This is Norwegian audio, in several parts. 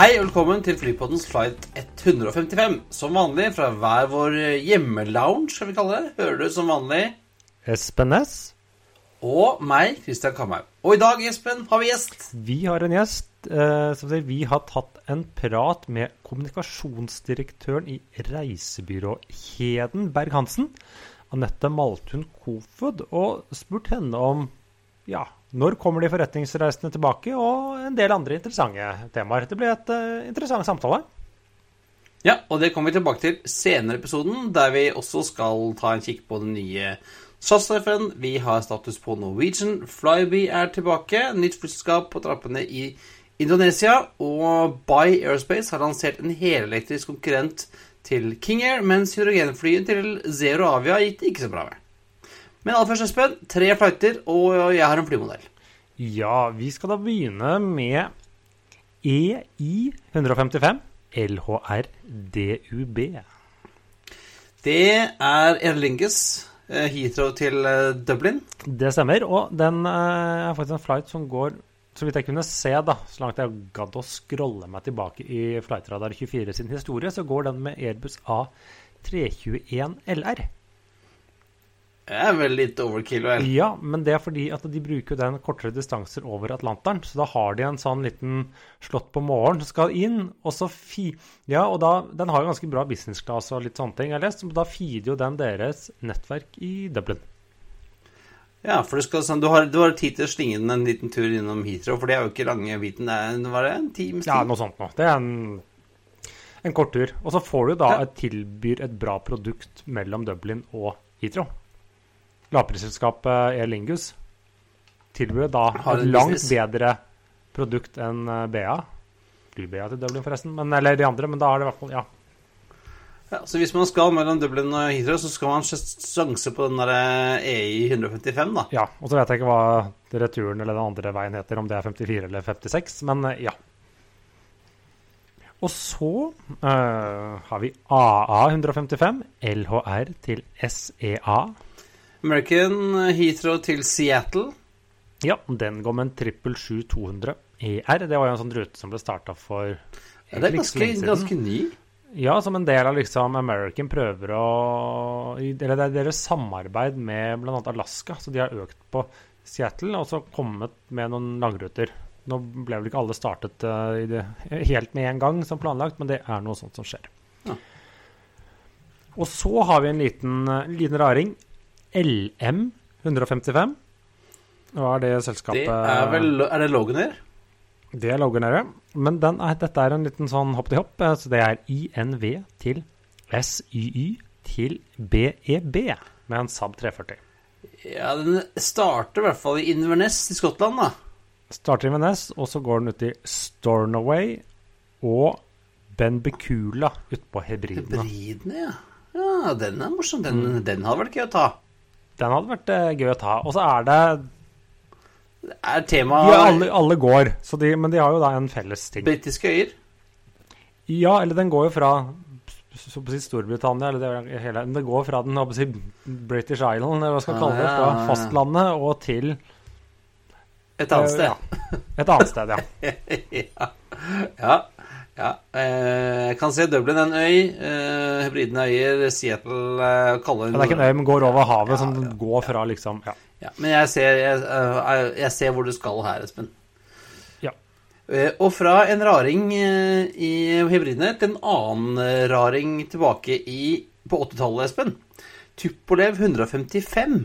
Hei og velkommen til Flypoddens flight 155. Som vanlig fra hver vår hjemmelounge, skal vi kalle det. Hører du som vanlig. Espen S. Og meg, Christian Kamhaug. Og i dag, Espen, har vi gjest. Vi har en gjest. Eh, vi har tatt en prat med kommunikasjonsdirektøren i reisebyrået Berg-Hansen, Anette Maltun Kofod, og spurt henne om ja, når kommer de forretningsreisende tilbake, og en del andre interessante temaer. Det blir et uh, interessant samtale. Ja, og det kommer vi tilbake til senere i episoden, der vi også skal ta en kikk på den nye SAS-treffen. Vi har status på Norwegian. Flyby er tilbake. Nytt flyselskap på trappene i Indonesia. Og By Aerospace har lansert en helelektrisk konkurrent til King Air, mens hydrogenflyet til Zero Avia gikk ikke så bra med. Men aller først, Espen, tre flighter, og jeg har en flymodell. Ja, vi skal da begynne med EI 155 LHR-DUB. Det er Erlinges eh, Heathrow til eh, Dublin. Det stemmer, og den eh, er faktisk en flight som går så vidt jeg kunne se, da, så langt jeg gadd å scrolle meg tilbake i Flightradar 24 sin historie, så går den med Airbus A321 LR. Det er vel litt overkill, vel? Ja, men det er fordi at de bruker den kortere distanser over Atlanteren. Så da har de en sånn liten slått på morgenen som skal inn, og så fi... Ja, og da Den har jo ganske bra business class og litt sånne ting, jeg har lest. Da feeder jo den deres nettverk i Dublin. Ja, for skal, sånn, du, har, du har tid til å slinge den en liten tur innom Heathrow, for det er jo ikke lange biten. Det er, var det en times tid? Ja, noe sånt noe. Det er en, en kort tur. Og så får du da et tilbyr et bra produkt mellom Dublin og Heathrow lavprisselskapet Air Lingus tilbyr da et langt bedre produkt enn eh, BA. Fly-BA til Dublin, forresten. Men, eller de andre, men da er det i hvert fall Ja. Ja, så hvis man skal mellom Dublin og Heathrow, så skal man sjanse på den der EI eh, e 155, da. Ja, og så vet jeg ikke hva returen eller den andre veien heter, om det er 54 eller 56, men eh, ja. Og så uh, har vi AA 155, LHR til SEA. American Heathrow til Seattle. Ja, den går med en 777-200 ER. Det var jo en sånn rute som ble starta for ja, Det er ganske, ganske ny. Ja, som en del av liksom American prøver å Eller det er deres samarbeid med bl.a. Alaska. Så de har økt på Seattle og så kommet med noen langruter. Nå ble vel ikke alle startet uh, det, helt med en gang som planlagt, men det er noe sånt som skjer. Ja. Og så har vi en liten, liten raring. LM 155. Hva er det selskapet Det er vel Er det Loganer? Det er Loganer, ja. Men er, dette er en liten sånn hopp til hopp. Så det er INV til SYY til BEB med en Saab 340. Ja, den starter i hvert fall i Inverness i Skottland, da. Starter i Inverness, og så går den ut i Stornoway og Benbecula utpå Hebridene. Hebridene, ja. Ja, den er morsom. Den, mm. den hadde vært gøy å ta. Den hadde vært uh, gøy å ta. Og så er det Er tema ja, alle, alle, går, de, men de har jo da en felles ting. Britiske øyer? Ja, eller den går jo fra så på si Storbritannia, eller det, hele, det går fra den si, British Island, hva skal kalle det, fra fastlandet og til Et annet sted. Uh, ja. Et annet sted, ja. ja. ja. Ja, eh, jeg kan se Dublin er en øy. Eh, Hebridene øyer. Seattle eh, kaller Det er ikke en øy, men går over havet, ja, som ja, går fra liksom ja. ja. Men jeg ser, jeg, jeg ser, hvor du skal her, Espen. Ja. Og fra en raring i Hebridene til en annen raring tilbake i, på 80-tallet, Espen. Tupolev 155.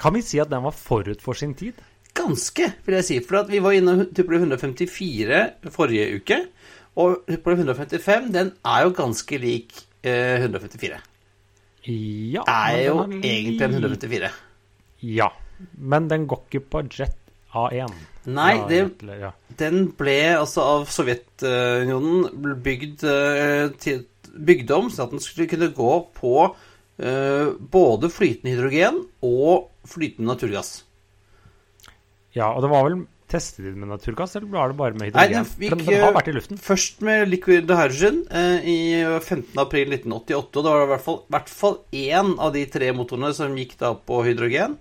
Kan vi si at den var forut for sin tid? Ganske, vil jeg si. For vi var inne Tupolev 154 forrige uke. Og Tupolev 155 den er jo ganske lik eh, 154. Ja. Er jo egentlig en 154. Ja. Men den går ikke på Jet A1. Nei, Ja, det, ja. den ble altså av Sovjetunionen bygd, eh, til, bygd om sånn at den skulle kunne gå på eh, både flytende hydrogen og flytende naturgass. Ja, og det var vel testet de med naturgass, eller var det bare med Nei, hydrogen? den fikk, den, har eh, vært i luften. Først med liquid hydrogen eh, i 15. april 1988. Og det var i hvert fall, hvert fall én av de tre motorene som gikk da på hydrogen.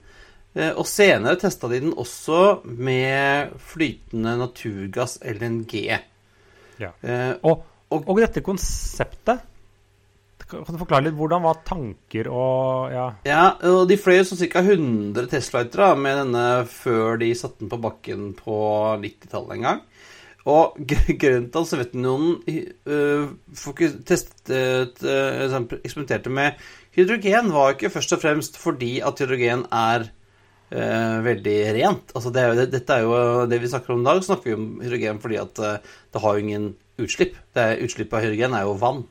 Eh, og senere testa de den også med flytende naturgass, LNG. Ja. Eh, Og, og- og dette konseptet Kan du forklare litt? Hvordan var tanker og Ja. Ja, og de fløy sånn ca. 100 testflighter med denne før de satte den på bakken på 90-tallet en gang. Og gr- grunnen til at Sovjetunionen sånn, eksperimenterte med hydrogen, var ikke først og fremst fordi at hydrogen er øh, veldig rent. Altså det er dette er jo det vi snakker om i dag, snakker vi om hydrogen fordi at det har jo ingen utslipp. Det er, utslippet av hydrogen er jo vann.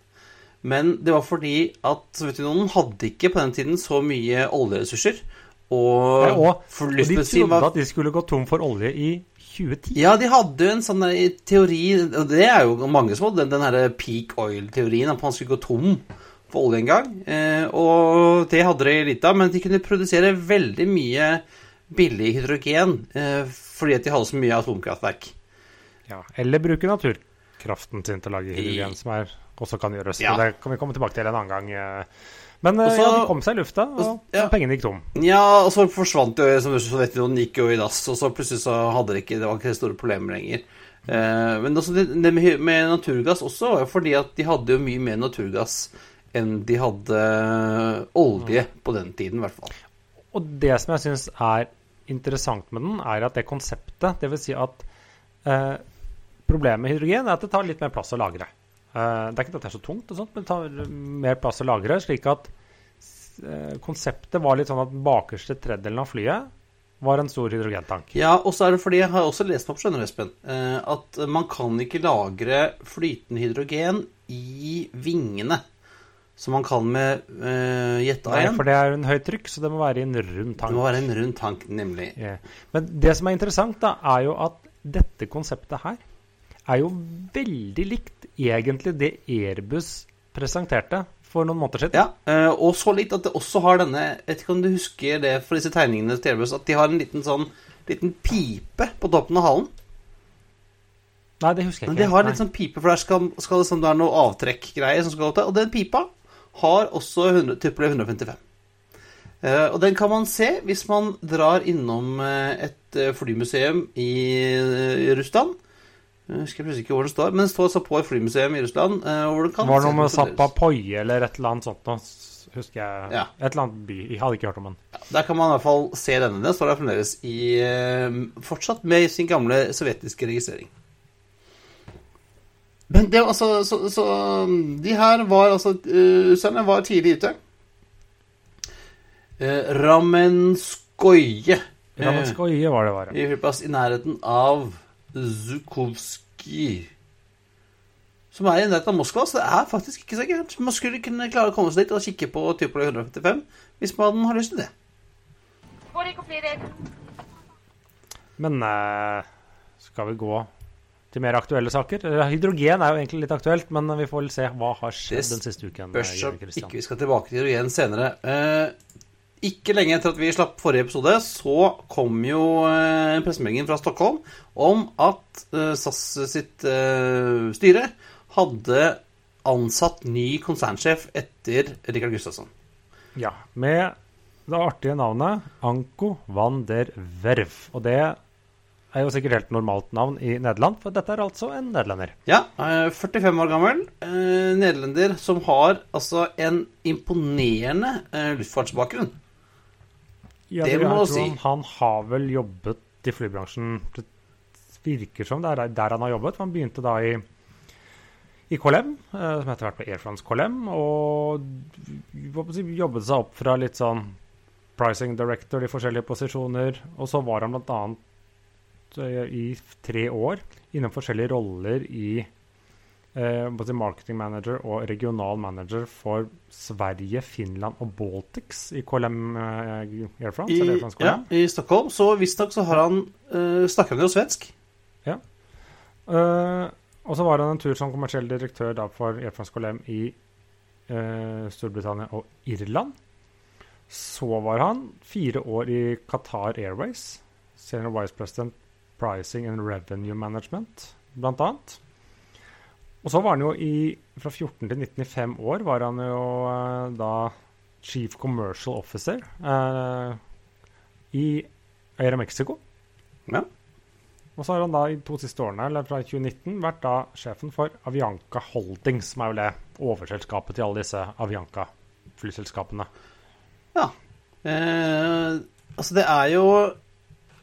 Men det var fordi at Sovjetunionen hadde ikke på den tiden så mye oljeressurser. Og, Nei, og, og de trodde var at de skulle gå tom for olje i 2010. Ja, de hadde jo en sånn teori Og det er jo mange som hadde den, den herre peak oil-teorien, at man skulle gå tom for olje en gang. Eh, og det hadde de litt av, men de kunne produsere veldig mye billig hydrogen eh, fordi at de hadde så mye atomkraftverk. Ja, eller bruke naturkraften sin til å lage hydrogen, som er, også kan gjøres. Ja. Det kan vi komme tilbake til en annen gang. eh. Men også, ja, de kom seg i lufta, og ja. pengene gikk tom. Ja, og så forsvant jo, som Sovjetunionen gikk jo i dass, og så plutselig så hadde det ikke Det var ikke store problemer lenger. Eh, men også det, det med, med naturgass også var jo fordi at de hadde jo mye mer naturgass enn de hadde olje på den tiden, i hvert fall. Og det som jeg syns er interessant med den, er at det konseptet Dvs. Si at eh, problemet med hydrogen er at det tar litt mer plass å lagre. Eh, det er ikke at det er så tungt, og sånt, men det tar mer plass å lagre. Slik at eh, konseptet var litt sånn at bakerste tredjedelen av flyet var en stor hydrogentank. Ja, og så er det fordi jeg har også lest meg opp, skjønner du, Espen, eh, at man kan ikke lagre flytende hydrogen i vingene. Som man kan med uh, Jet Nei, for det er en høyt trykk, så det må være i en rund tank. Det må være en rund tank, nemlig. Yeah. Men det som er interessant, da, er jo at dette konseptet her er jo veldig likt egentlig det Airbus presenterte for noen måneder siden. Ja, eh, og så litt at det også har denne Jeg vet ikke om du husker det for disse tegningene til Airbus, at de har en liten sånn liten pipe på toppen av halen. Nei, det husker jeg ikke. Men de har en liten sånn pipe, for der skal, skal det, sånn, det er noe avtrekkgreier som skal gå til. Og den pipa har også 100, Tupolev 155. Uh, og den kan man se hvis man drar innom eh, et eh, flymuseum i, i Russland. Jeg husker plutselig ikke hvor den står, men den står på et flymuseum i Russland. eh, hvor du kan Var det noe med fremdeles. Eller et eller annet sånt noe, husker jeg. Ja. Et eller annet by. Jeg hadde ikke hørt om den. Der kan man i hvert fall se denne. Den står der fremdeles i eh, Fortsatt med sin gamle sovjetiske registrering. Men det var altså Så, så de her var altså uh, Russerne var tidlig ute. Ramenskoje. Ramenskoye. eh, var det, var det. i i nærheten av Zhukovskij. Som er i nærheten av Moskva, så det er faktisk ikke så gærent. Man skulle kunne klare å komme seg dit og kikke på Tupolev 155 hvis man har lyst til det. Men eh, skal vi gå til mer aktuelle saker? Eh, Hydrogen er jo egentlig litt aktuelt, men vi får vel se hva har skjedd den siste uken. Spørs eh, om ikke vi skal tilbake til hydrogen senere. Eh, ikke lenge etter at vi slapp forrige episode, så kom jo eh, en pressemelding fra Stockholm om at eh, SAS sitt eh, styre hadde ansatt ny konsernsjef etter Rikard Gustavsson. Ja, med det artige navnet Anko van der Werf. Og det er jo sikkert helt normalt navn i Nederland, for dette er altså en nederlender. Ja, eh, 45 år gammel. Nederlender som har altså en imponerende luftfartsbakgrunn. Ja, Det det må man si. Han, har vel jobbet i flybransjen Det virker som det er der han har jobbet. Han begynte da i, i KLM, eh, som etter hvert ble Air France KLM, og jobbet seg opp fra litt sånn pricing director i forskjellige posisjoner. Og så var han bl.a. i tre år innom forskjellige roller i eh, både marketing manager og regional manager for Sverige, Finland og Baltics i KLM eh, Air France. I, Air France ja, I Stockholm. Så visstnok så har han uh, Snakker han jo svensk? Eh, og så var han en tur som kommersiell direktør da for Air France KLM i eh, Storbritannia og Irland. Så var han fire år i Qatar Airways, senior vice president pricing and revenue management, blant annet. Og så var han jo i Fra 14 til 19 i fem år var han jo eh, da chief commercial officer eh, i Air Mexico. Ja. Og så har han da i to siste årene, eller fra 2019, vært da sjefen for Avianca Holdings, som er vel det overselskapet til alle disse Avianca-flyselskapene. Ja. Eh, altså, det er jo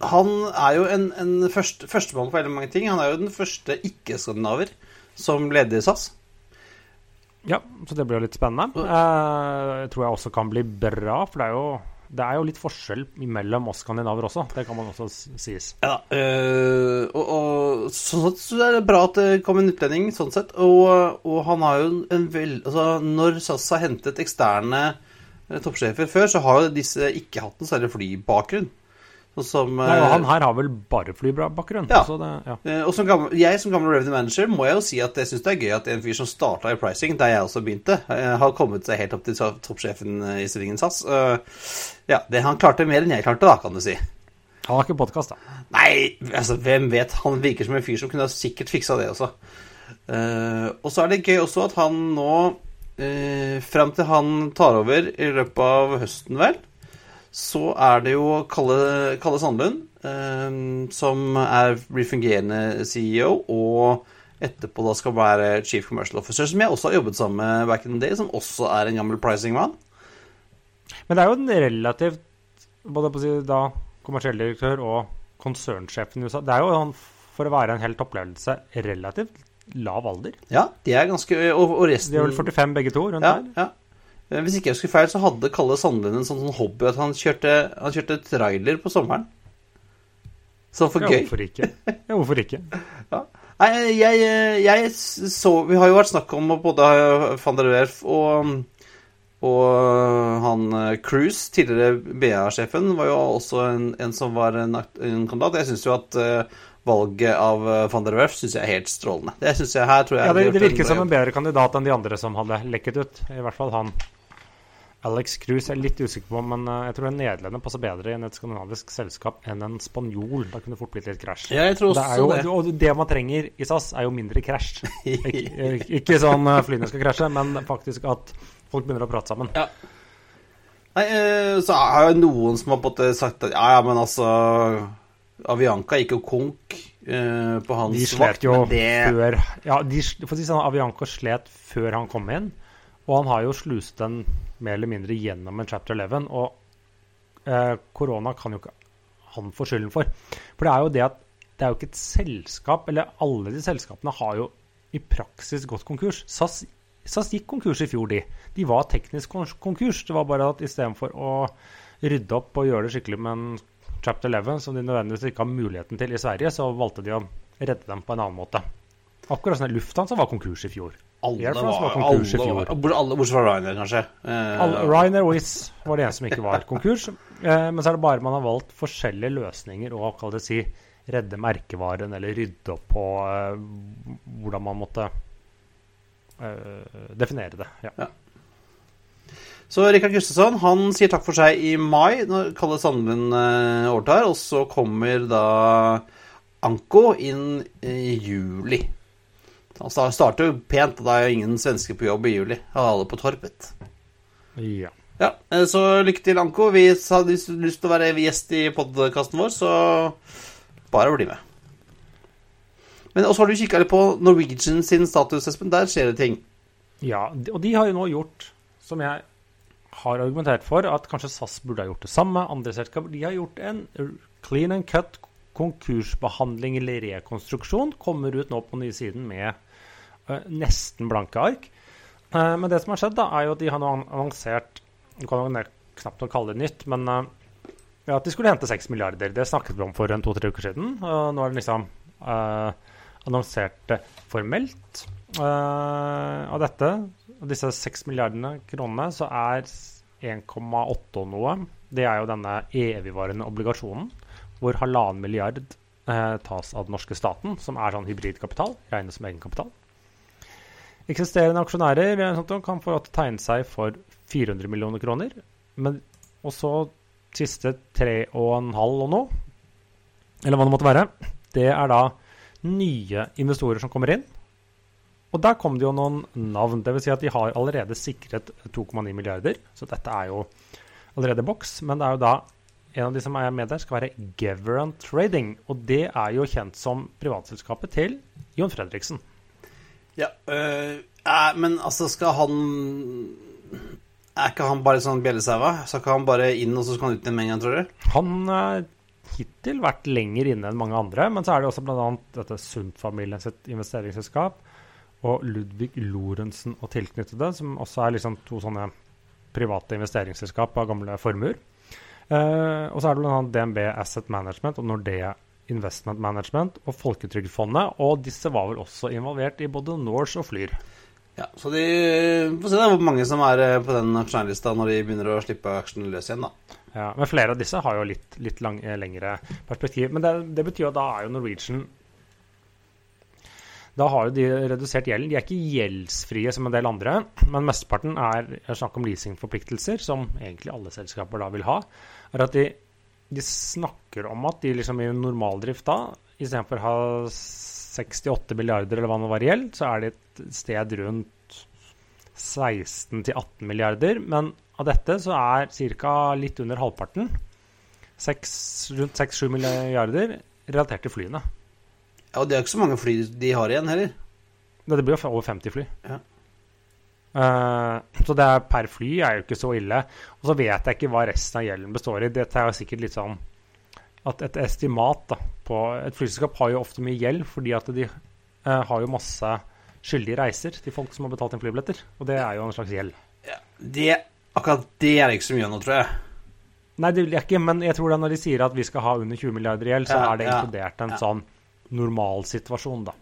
Han er jo en, en først, førstemann på veldig mange ting. Han er jo den første ikke-skandinaver som leder SAS. Ja, så det blir jo litt spennende. Eh, jeg tror jeg også kan bli bra, for det er jo, det er jo litt forskjell mellom oss skandinaver også. Det kan man også sies. Ja, øh, og, og sånn sett så er det bra at det kom en utlending, sånn sett. Og, og han har jo en vel... Altså, når SAS har hentet eksterne eh, toppsjefer før, så har jo disse ikke hatt noe særlig flybakgrunn. Som Nei, eh, han her har vel bare flybakgrunn. Ja. Det, ja. eh, og som gammel, jeg som gammel revenue manager må jeg jo si at jeg syns det er gøy at en fyr som starta i pricing, der jeg også begynte, eh, har kommet seg helt opp til toppsjefen i stillingen SAS. Ja, det, han klarte mer enn jeg klarte, da, kan du si. Han har ikke podkast, da. Nei, altså, hvem vet? Han virker som en fyr som kunne sikkert fiksa det også. Og så er det gøy også at han nå, uh, fram til han tar over i løpet av høsten, vel, så er det jo Kalle, Kalle Sandlund eh, som er refungerende CEO, og etterpå da skal være Chief Commercial Officer, som jeg også har jobbet sammen med back in the day, som også er en gammel pricing-mann. Men det er jo en relativt både på å si da kommersiell direktør og konsernsjefen i USA Det er jo han, for å være en helt opplevelse, relativt lav alder. Ja, de er ganske Og, og resten De er vel 45 begge to? rundt Ja, der? ja. Eh, Hvis ikke jeg husker feil, så hadde Kalle Sandlund en sånn, sånn hobby at han kjørte, han kjørte trailer på sommeren. Sånn for Ja, gøy. hvorfor ikke? Ja, hvorfor ikke? Nei, jeg, jeg så Vi har jo vært snakk om både van der Werf og, og han eh, Cruise, tidligere BA-sjefen, var jo også en, en som var en, en kandidat. Jeg syns jo at uh, valget av eh, van der Werf synes jeg er helt strålende. Det synes jeg her tror jeg Ja, det, det virker som en bedre kandidat enn de andre som hadde lekket ut. I hvert fall han Alex Cruz er litt usikker på, men eh, jeg tror en nederlender passer bedre i en et skandinavisk selskap enn en spanjol. Da kunne det fort blitt litt krasj. Ja, jeg tror Det jo, det. og det man trenger i SAS, er jo mindre krasj. Ikke, ikke sånn eh, flyene skal krasje, men faktisk at folk begynner å prate sammen. Nei, eh, så er jo noen som har på sagt at ja, ja, men altså Avianca gikk jo konk på hans De slet jo men det før Ja, de, for å si sånn, Avianca slet før han kom inn, og han har jo sluset den mer eller mindre gjennom en chapter 11. Og eh, korona kan jo ikke han få skylden for. For det er jo det at det er jo ikke et selskap, eller alle de selskapene har jo i praksis gått konkurs. SAS, SAS gikk konkurs i fjor, de. De var teknisk konkurs. Det var bare at istedenfor å rydde opp og gjøre det skikkelig med en chapter 11, som de nødvendigvis ikke har muligheten til i Sverige, så valgte de å redde dem på en annen måte. Akkurat sånn Lufthansa var konkurs i fjor. Alle var, konkurs i fjor. Bortsett fra Ryanair, kanskje. Eh, Ryanair og Wizz var det eneste som ikke var konkurs. Eh, men så er det bare man har valgt forskjellige løsninger og kall det si redde merkevaren eller rydde opp på eh, hvordan man måtte eh, definere det. Ja. Så Rikard Gustafsson han sier takk for seg i mai, når Kalle Sandlund eh, overtar. Og så kommer da Anko inn i juli. Han sta- starter jo pent, og det er jo ingen svensker på jobb i juli. Alle på Torpet. ja. Ja, eh, så lykke til, Anko. Vi har lyst til å være gjest i podkasten vår, så bare bli med. Men også har du kikka litt på Norwegian sin status, Espen. Der skjer det ting. Ja, og de har jo nå gjort, som jeg har argumentert for, at kanskje SAS burde ha gjort det samme. Andre selskaper de har gjort en clean and cut konkursbehandling eller rekonstruksjon. Kommer ut nå på nye siden med nesten blanke ark. Eh, men det som har skjedd, da, er jo at de har nå annonsert Du kan jo knapt nok kalle det nytt, men eh, ja, at de skulle hente 6 milliarder. Det snakket vi om for to-tre uker siden. Og nå er det liksom eh, annonsert formelt. Eh, av dette, av disse 6 milliardene kronene, så er 1,8 og noe Det er jo denne evigvarende obligasjonen, hvor halvannen milliard eh, tas av den norske staten, som er sånn hybridkapital, regnes som egenkapital. Eksisterende aksjonærer sånt, kan få tegne seg for 400 millioner kroner. Men siste og en halv og noe, eller hva det måtte være, det er da nye investorer som kommer inn. Og der kom det jo noen navn. Dvs. Si at de har allerede sikret 2,9 milliarder. Så dette er jo allerede boks. Men det er jo da en av de som er med der, skal være Geveran Trading. Og det er jo kjent som privatselskapet til Jon Fredriksen. Ja, øh, eh, men altså, skal han Er ikke han bare sånn bjellesaua? Skal ikke han bare inn, og så skal han ut igjen med en gang, tror du? Han har hittil vært lenger inne enn mange andre, men så er det også bl.a. dette Sundt-familien sitt investeringsselskap og Ludvig Lorentzen og tilknyttede, som også er liksom to sånne private investeringsselskap av gamle formuer. Eh, og så er det bl.a. DNB Asset Management og Nordea Investment Management og Folketrygdfondet. Og disse var vel også involvert i både Norse og Flyr. Ja, så de får se da hvor mange som er eh, på den aksjonærlista når de begynner å slippe aksjene løs igjen, da. Ja, Men flere av disse har jo litt, litt lang, eh, lengre perspektiv. Men det, det betyr jo at da er jo Norwegian da har jo de redusert gjelden. De er ikke gjeldsfrie som en del andre, men mesteparten er snakk om leasingforpliktelser, som egentlig alle selskaper da vil ha. er at de, de snakker om at de liksom i normaldrift da, istedenfor å ha 68 milliarder eller hva det var i gjeld, så er det et sted rundt 16-18 milliarder. Men av dette så er ca. litt under halvparten, 6, rundt 6-7 milliarder, relatert til flyene. Ja, og det er ikke så mange fly de har igjen heller. Det blir jo over 50 fly. Ja. Uh, så det er per fly er jo ikke så ille. Og så vet jeg ikke hva resten av gjelden består i. Dette er jo sikkert litt sånn at et estimat da, på Et flyselskap har jo ofte mye gjeld fordi at de uh, har jo masse skyldige reiser til folk som har betalt inn flybilletter. Og det er jo en slags gjeld. Ja, det, akkurat det er det ikke så mye av nå, tror jeg. Nei, det vil jeg ikke, men jeg tror da når de sier at vi skal ha under 20 milliarder i gjeld, så Ja, er det inkludert en ja. sånn normalsituasjon, da.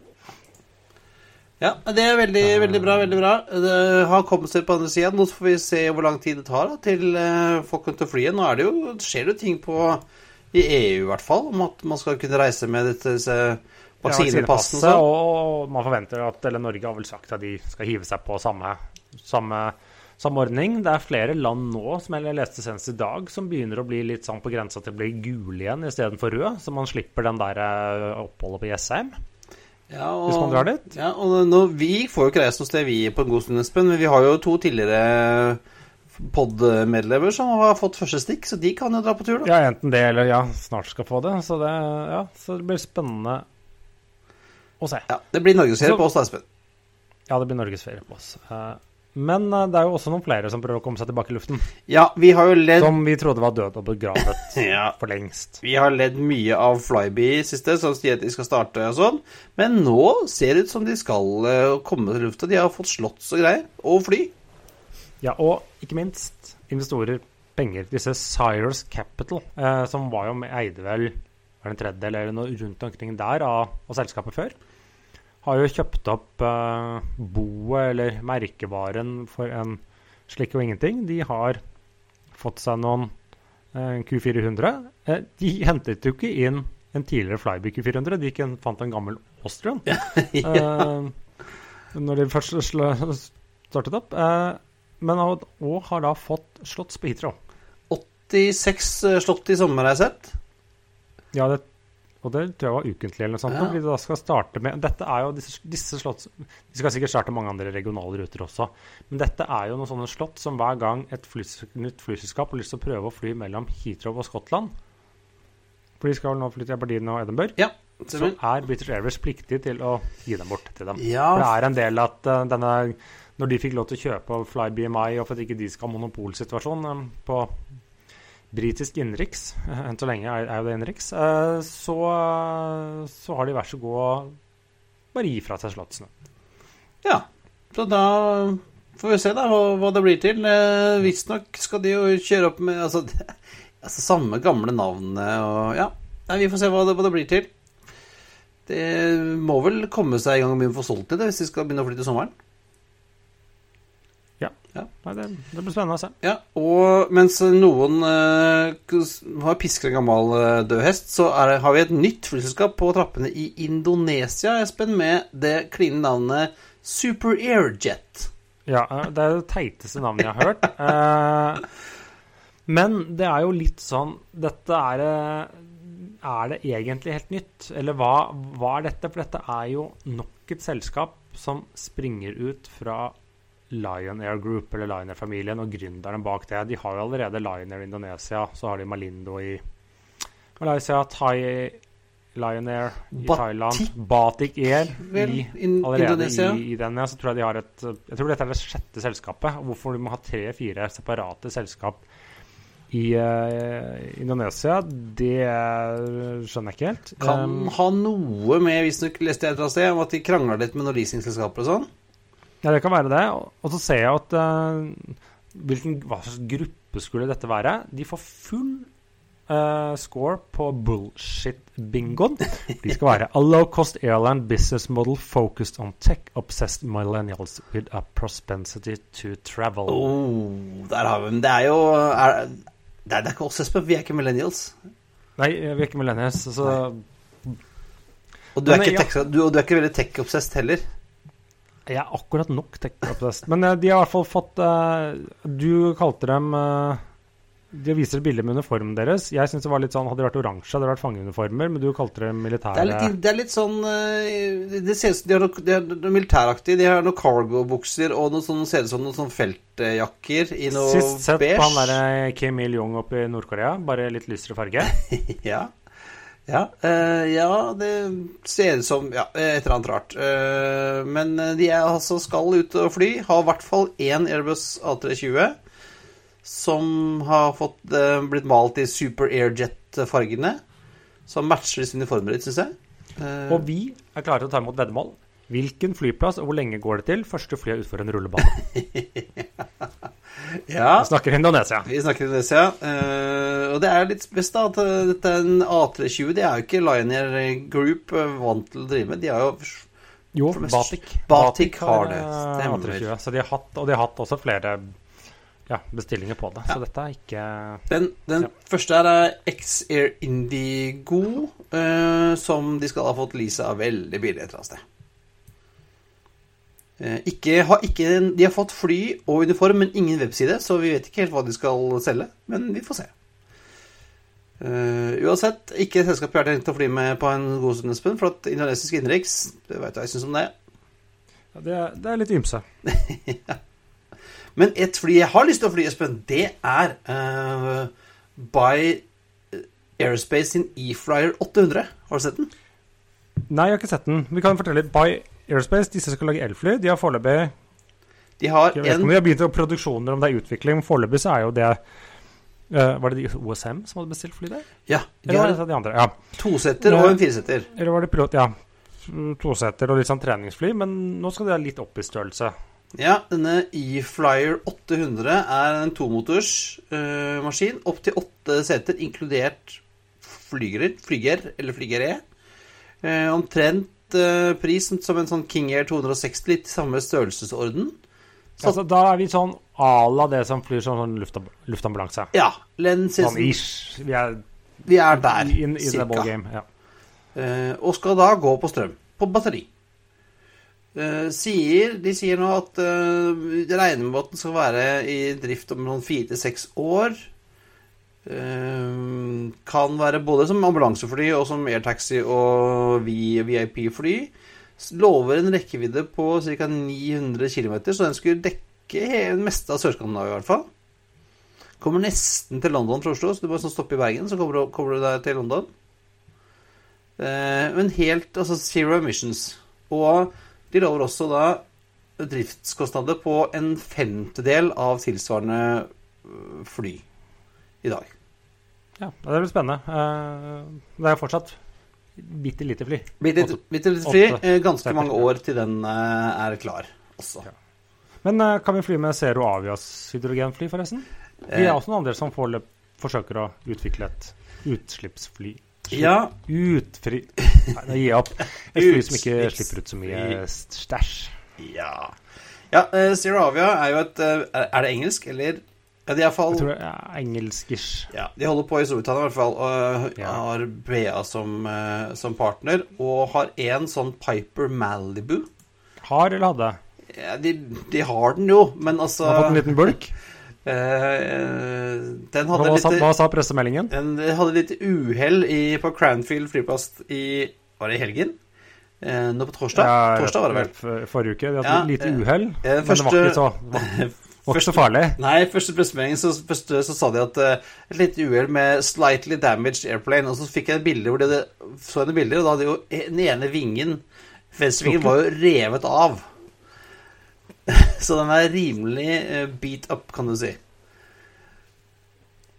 Ja, det er veldig, veldig bra. veldig bra. Det har kommet seg på andre sida. Nå får vi se hvor lang tid det tar da, til eh, folk kan ta flyet. Nå er det jo, skjer det jo ting på i EU i hvert fall, om at man skal kunne reise med dette, disse vaksinepassene. og sånn. og man forventer at Eller Norge har vel sagt at de skal hive seg på samme, samme, samordning. Det er flere land nå, som jeg leste senest i dag, som begynner å bli litt sånn på grensa til å bli gule igjen istedenfor rød, så man slipper den der eh, oppholdet på Jessheim. Ja, og, Hvis man drar dit. Ja, og nå, vi får jo ikke reist noe sted, vi, på en god stund, Espen. Men vi har jo to tidligere pod-medlemmer som har fått første stikk, så de kan jo dra på tur, da. Ja, enten det eller ja, snart skal få det. Så det, ja, så det blir spennende å se. Ja, Det blir norgesferie på oss, da, Espen. Ja, det blir norgesferie på oss. Eh, Men eh, det er jo også noen flere som prøver å komme seg tilbake i luften. Ja, vi har jo ledd Som vi trodde var død og begravet Ja. for lengst. Vi har ledd mye av Flyby i siste, som sier at de skal starte og sånn. Men nå ser det ut som de skal eh, komme til lufta. De har fått slotts og greier. Og fly. Ja, og ikke minst investorer, penger. Disse Cyrus Capital, eh, som var jo med eide vel var det en tredjedel eller noe rundt omkring der av, av selskapet før, har jo kjøpt opp eh, boet eller merkevaren for en slikk og ingenting. De har fått seg noen eh, Q400. Eh, de hentet jo ikke inn en tidligere Flyby Q400, de gikk en, fant en gammel Austrian. eh, når de først startet opp. Eh, men og har da fått slotts på Heathrow. 86 eh, slott i sommer, har jeg sett. Ja, det, og det tror jeg var ukentlig eller noe sånt. Ja. Fordi du da skal starte med Dette er jo disse, disse slott De skal sikkert starte mange andre regionale ruter også. Men dette er jo noen sånne slott som hver gang et flys, nytt flyselskap har lyst til å prøve å fly mellom Heathrow og Skottland For de skal vel nå fly til Aberdeen og Edinburgh. Ja. Så er British Airways pliktig til å gi dem bort til dem. Ja. For det er en del at uh, denne Når de fikk lov til å kjøpe Fly BMI, og for at ikke de skal ha monopolsituasjon eh, på britisk innenriks, eh, enn så lenge er, jo det innenriks, eh, så, så har de vær så god å bare gi fra seg slottsene. Ja. Så da får vi se da hva, det blir til. Eh, Visstnok skal de jo kjøre opp med altså, altså samme gamle navnet og Ja. Vi får se hva det, hva det blir til. Det må vel komme seg i gang med å få solgt det hvis de skal begynne å flytte til Nei, det, det blir spennende å se. Ja, og mens noen uh, har pisker en gammel uh, død hest, så det, har vi et nytt flyselskap på trappene i Indonesia, Espen, med det kline navnet Super Airjet. Ja, eh, det er det teiteste navnet jeg har hørt. Uh, men det er jo litt sånn Dette er Er det egentlig helt nytt? Eller hva, hva er dette? For dette er jo nok et selskap som springer ut fra Lion Air Group, eller Lion Air-familien, og gründerne bak det. De har jo allerede Lion Air Indonesia, så har de Malindo i Malaysia, Thai Lion Air i Batik? Thailand, Batik Air Vel, i, allerede i, i den. Ja, så tror jeg de har et Jeg tror dette er det sjette selskapet. Hvorfor du må ha tre-fire separate selskap i uh, Indonesia, det skjønner jeg ikke helt. Kan Um, ha noe med, visstnok leste jeg et eller annet sted, om at de krangla litt med noen leasingselskaper og sånn. Ja, det kan være det. Og så ser jeg at uh, hvilken, Hva slags gruppe skulle dette være? De får full uh, score på bullshit-bingoen. De skal være a low-cost airline business model focused on tech-obsessed millennials with a propensity to travel. Oh, der har vi den. Det er jo er, det, er, det er ikke oss, Espen. Vi er ikke millennials. Nei, vi er ikke millennials, så Og du er, Men, ikke, ja. tech, du, og du er ikke veldig tech-obsessed heller. Jeg er akkurat nok tech-obsessed. Men eh, de har i hvert fall fått uh, Du kalte dem uh, De viser et bilde med uniformen deres. Jeg synes det var litt sånn, Hadde det vært oransje, hadde det vært fangeuniformer, men du kalte dem militære. Det er litt, det er litt sånn uh, Det ser ut som de har noe, de er noe militæraktig. De har noen cargo-bukser og noe sånn, ser ut som noen sånn feltjakker i noe beige. Sist sett beige. på han derre Kim Il-jung oppe i Nord-Korea, bare litt lysere farge. Ja. Ja, uh, ja, det ser ut som ja, et eller annet rart. Uh, men de er altså skal ut og fly. Har i hvert fall én Airbus A320 som har fått, uh, blitt malt i Super Airjet-fargene. Som matcher disse uniformene litt, syns jeg. Eh, Og vi er klare til å ta imot veddemål. Hvilken flyplass og hvor lenge går det til? Første fly er utfor en rullebane. ja. Vi snakker Indonesia. Vi snakker Indonesia. Uh, og det er litt spes, da at dette er en A320. De er jo ikke Lion Group eh, vant til å drive med. De har jo Jo, Batik. Batik har det, stemmer. A320, Så de har hatt, og de har hatt også flere ja, bestillinger på det. Så dette er ikke Den, den Ja. første her er X-Air Indigo, uh, som de skal ha fått leasa veldig billig et eller annet sted. Eh, ikke, har ikke, de har fått fly og uniform, men ingen webside, så vi vet ikke helt hva de skal selge. Men vi får se. Uh, uansett, ikke selskapet selskap jeg har tenkt å fly med på en god stund, Espen, for at indonesisk innenriks, det hva jeg syns om det. ja, det, det er litt ymse. Men et fly jeg har lyst til å fly, Espen, det er uh, by Aerospace sin E-Flyer 800. Har du sett den? Nei, jeg har ikke sett den. Vi kan fortelle litt. By Aerospace, disse skal lage elfly. De har foreløpig De har Jeg vet ikke om de har begynt å produksjoner, om det er utvikling. Foreløpig så er jo det Uh, Var det de OSM som hadde bestilt fly der? Ja, de Eller var har det de andre? Ja. tosetter og en firesetter. Eller var det pilot? Ja. Toseter og litt sånn treningsfly, men nå skal de ha litt opp i størrelse. Ja, denne E-Flyer 800 er en tomotors uh, maskin. Opptil åtte seter, inkludert flyger, flyger eller flygere. Uh, omtrent eh, pris som, en sånn King Air 260, litt i samme størrelsesorden. Så- Altså, da er vi sånn à la det som flyr som sånn luftab luftambulanse. Ja, Lens, Sånn ish. Vi er vi er der, in, in, cirka. Ja. Uh, og skal da gå på strøm. På batteri. Uh, sier, de sier nå at uh, regner med at den skal være i drift om noen fire til seks år. Eh, kan være både som ambulansefly og som airtaxi og VIP-fly. Lover en rekkevidde på ca. 900 km, så den skulle dekke meste av Sør-Skandinavia i hvert fall. Kommer nesten til London fra Oslo, så du bare sånn stoppe i Bergen, så kommer du, kommer du deg til London. Eh, men helt altså zero emissions. Og de lover også da driftskostnader på en femtedel av tilsvarende øh, fly i dag. ja, det blir spennende. Eh, det er fortsatt bitte lite fly. Bitte litt fly. eh, Ganske mange år til den eh, er klar også. Ja. Men kan vi fly med Zero Avias hydrogenfly, forresten? Vi er også noen andre som foreløp forsøker å utvikle et utslippsfly. Ja, Utfri... Nei, da gir jeg opp. Et fly som ikke slipper ut så mye stæsj. Ja. ja Zero Avia er jo et Er det engelsk, eller? Ja, de er fall, Jeg tror det er engelskish. Ja, De holder på i Storbritannia i hvert fall, og Ja. har BA som, uh, som partner. Og har én sånn Piper Malibu. Har eller hadde? Ja, de, de har den jo, men altså Har fått en liten bulk. Uh, Den hadde hva, sa, hva sa pressemeldingen? Den hadde litt uhell på Cranfield flyplass i Var det i helgen? Uh, nå på torsdag? Ja, torsdag var det vel. Forrige uke. De hadde Ja, litt eh, uhell, uh, men det var ikke så, var, ikke så farlig. Nei, første pressemelding så, første, så sa de at eh, et lite uhell med 'slightly damaged airplane'. Og så fikk jeg et bilde hvor de hadde, så jeg det bilder, og da hadde jo den ene vingen Venstrevingen var jo revet av. så den er rimelig eh, beat up, kan du si.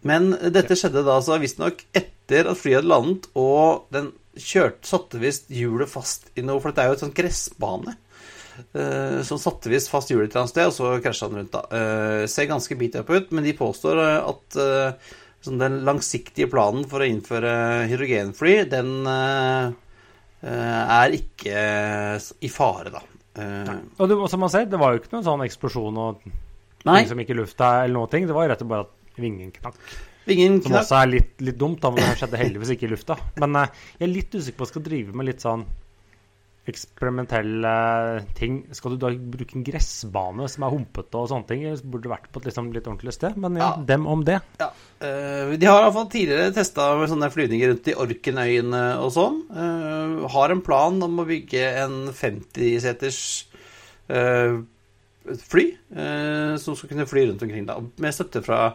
Men dette skjedde da altså visstnok etter at flyet hadde landet, og den kjørte, satte visst hjulet fast i noe For dette er jo et sånt gressbane. Eh, som satte visst fast hjulet et eller annet sted, og så krasja den rundt. da. Eh, ser ganske beat up ut, men de påstår eh, at sånn den langsiktige planen for å innføre hydrogenfly, den er ikke i fare, da. Eh, Og det, som man ser, det var jo ikke noen sånn eksplosjon og nei, ting som gikk i lufta eller noe. Det var rett og slett bare at vingen knakk. ingen Som knakk. også er litt, litt dumt, da, men det skjedde heldigvis ikke i lufta. Men jeg er litt usikker på å skal drive med litt sånn eksperimentelle ting. Skal du da bruke en gressbane som er humpete og sånne ting? Burde vært på et liksom litt ordentlig sted. Men ja, Ja. dem om det. Ja. Uh, de har iallfall tidligere testa sånne flyvninger rundt i Orkenøyene og sånn. Uh, har en plan om å bygge en 50-seters uh, fly eh, som skal kunne fly rundt omkring, da, med støtte fra,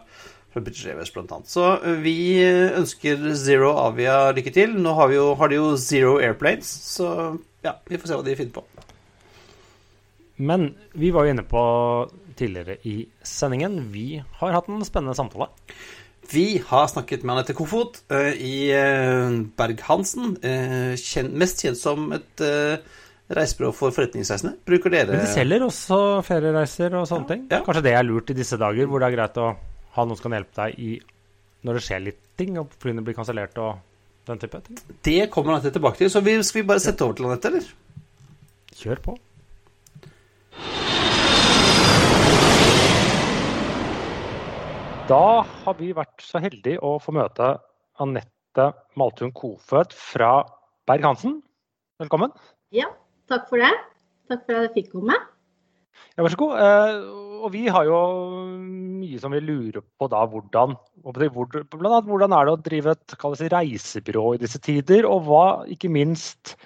fra British Airways blant annet. Så vi ønsker Zero Avia lykke til. Nå har, vi jo, har de jo Zero Airplanes, så ja, vi får se hva de finner på. Men vi var jo inne på tidligere i sendingen. Vi har hatt en spennende samtale. Vi har snakket med Anette Kofot uh, i uh, Berg-Hansen. Uh, mest kjent som et reisebyrå for forretningsreisende. Bruker dere Men de selger også feriereiser og sånne ting. Ja. Kanskje det er lurt i disse dager, hvor det er greit å ha noen som kan hjelpe deg i når det skjer litt ting, og flyene blir kansellert og den type ting. Det kommer Anette tilbake til. Så vi, skal vi bare sette over til Anette, eller? Kjør på. Da har vi vært så heldige å få møte Anette Maltun Kofødt fra Berg-Hansen. Velkommen. Ja, takk for det. Takk for at jeg fikk komme. Ja, vær så god. Eh, og vi har jo mye som vi lurer på da hvordan hvor, blant annet, hvordan er det å drive et det reisebyrå i disse tider, og hva ikke minst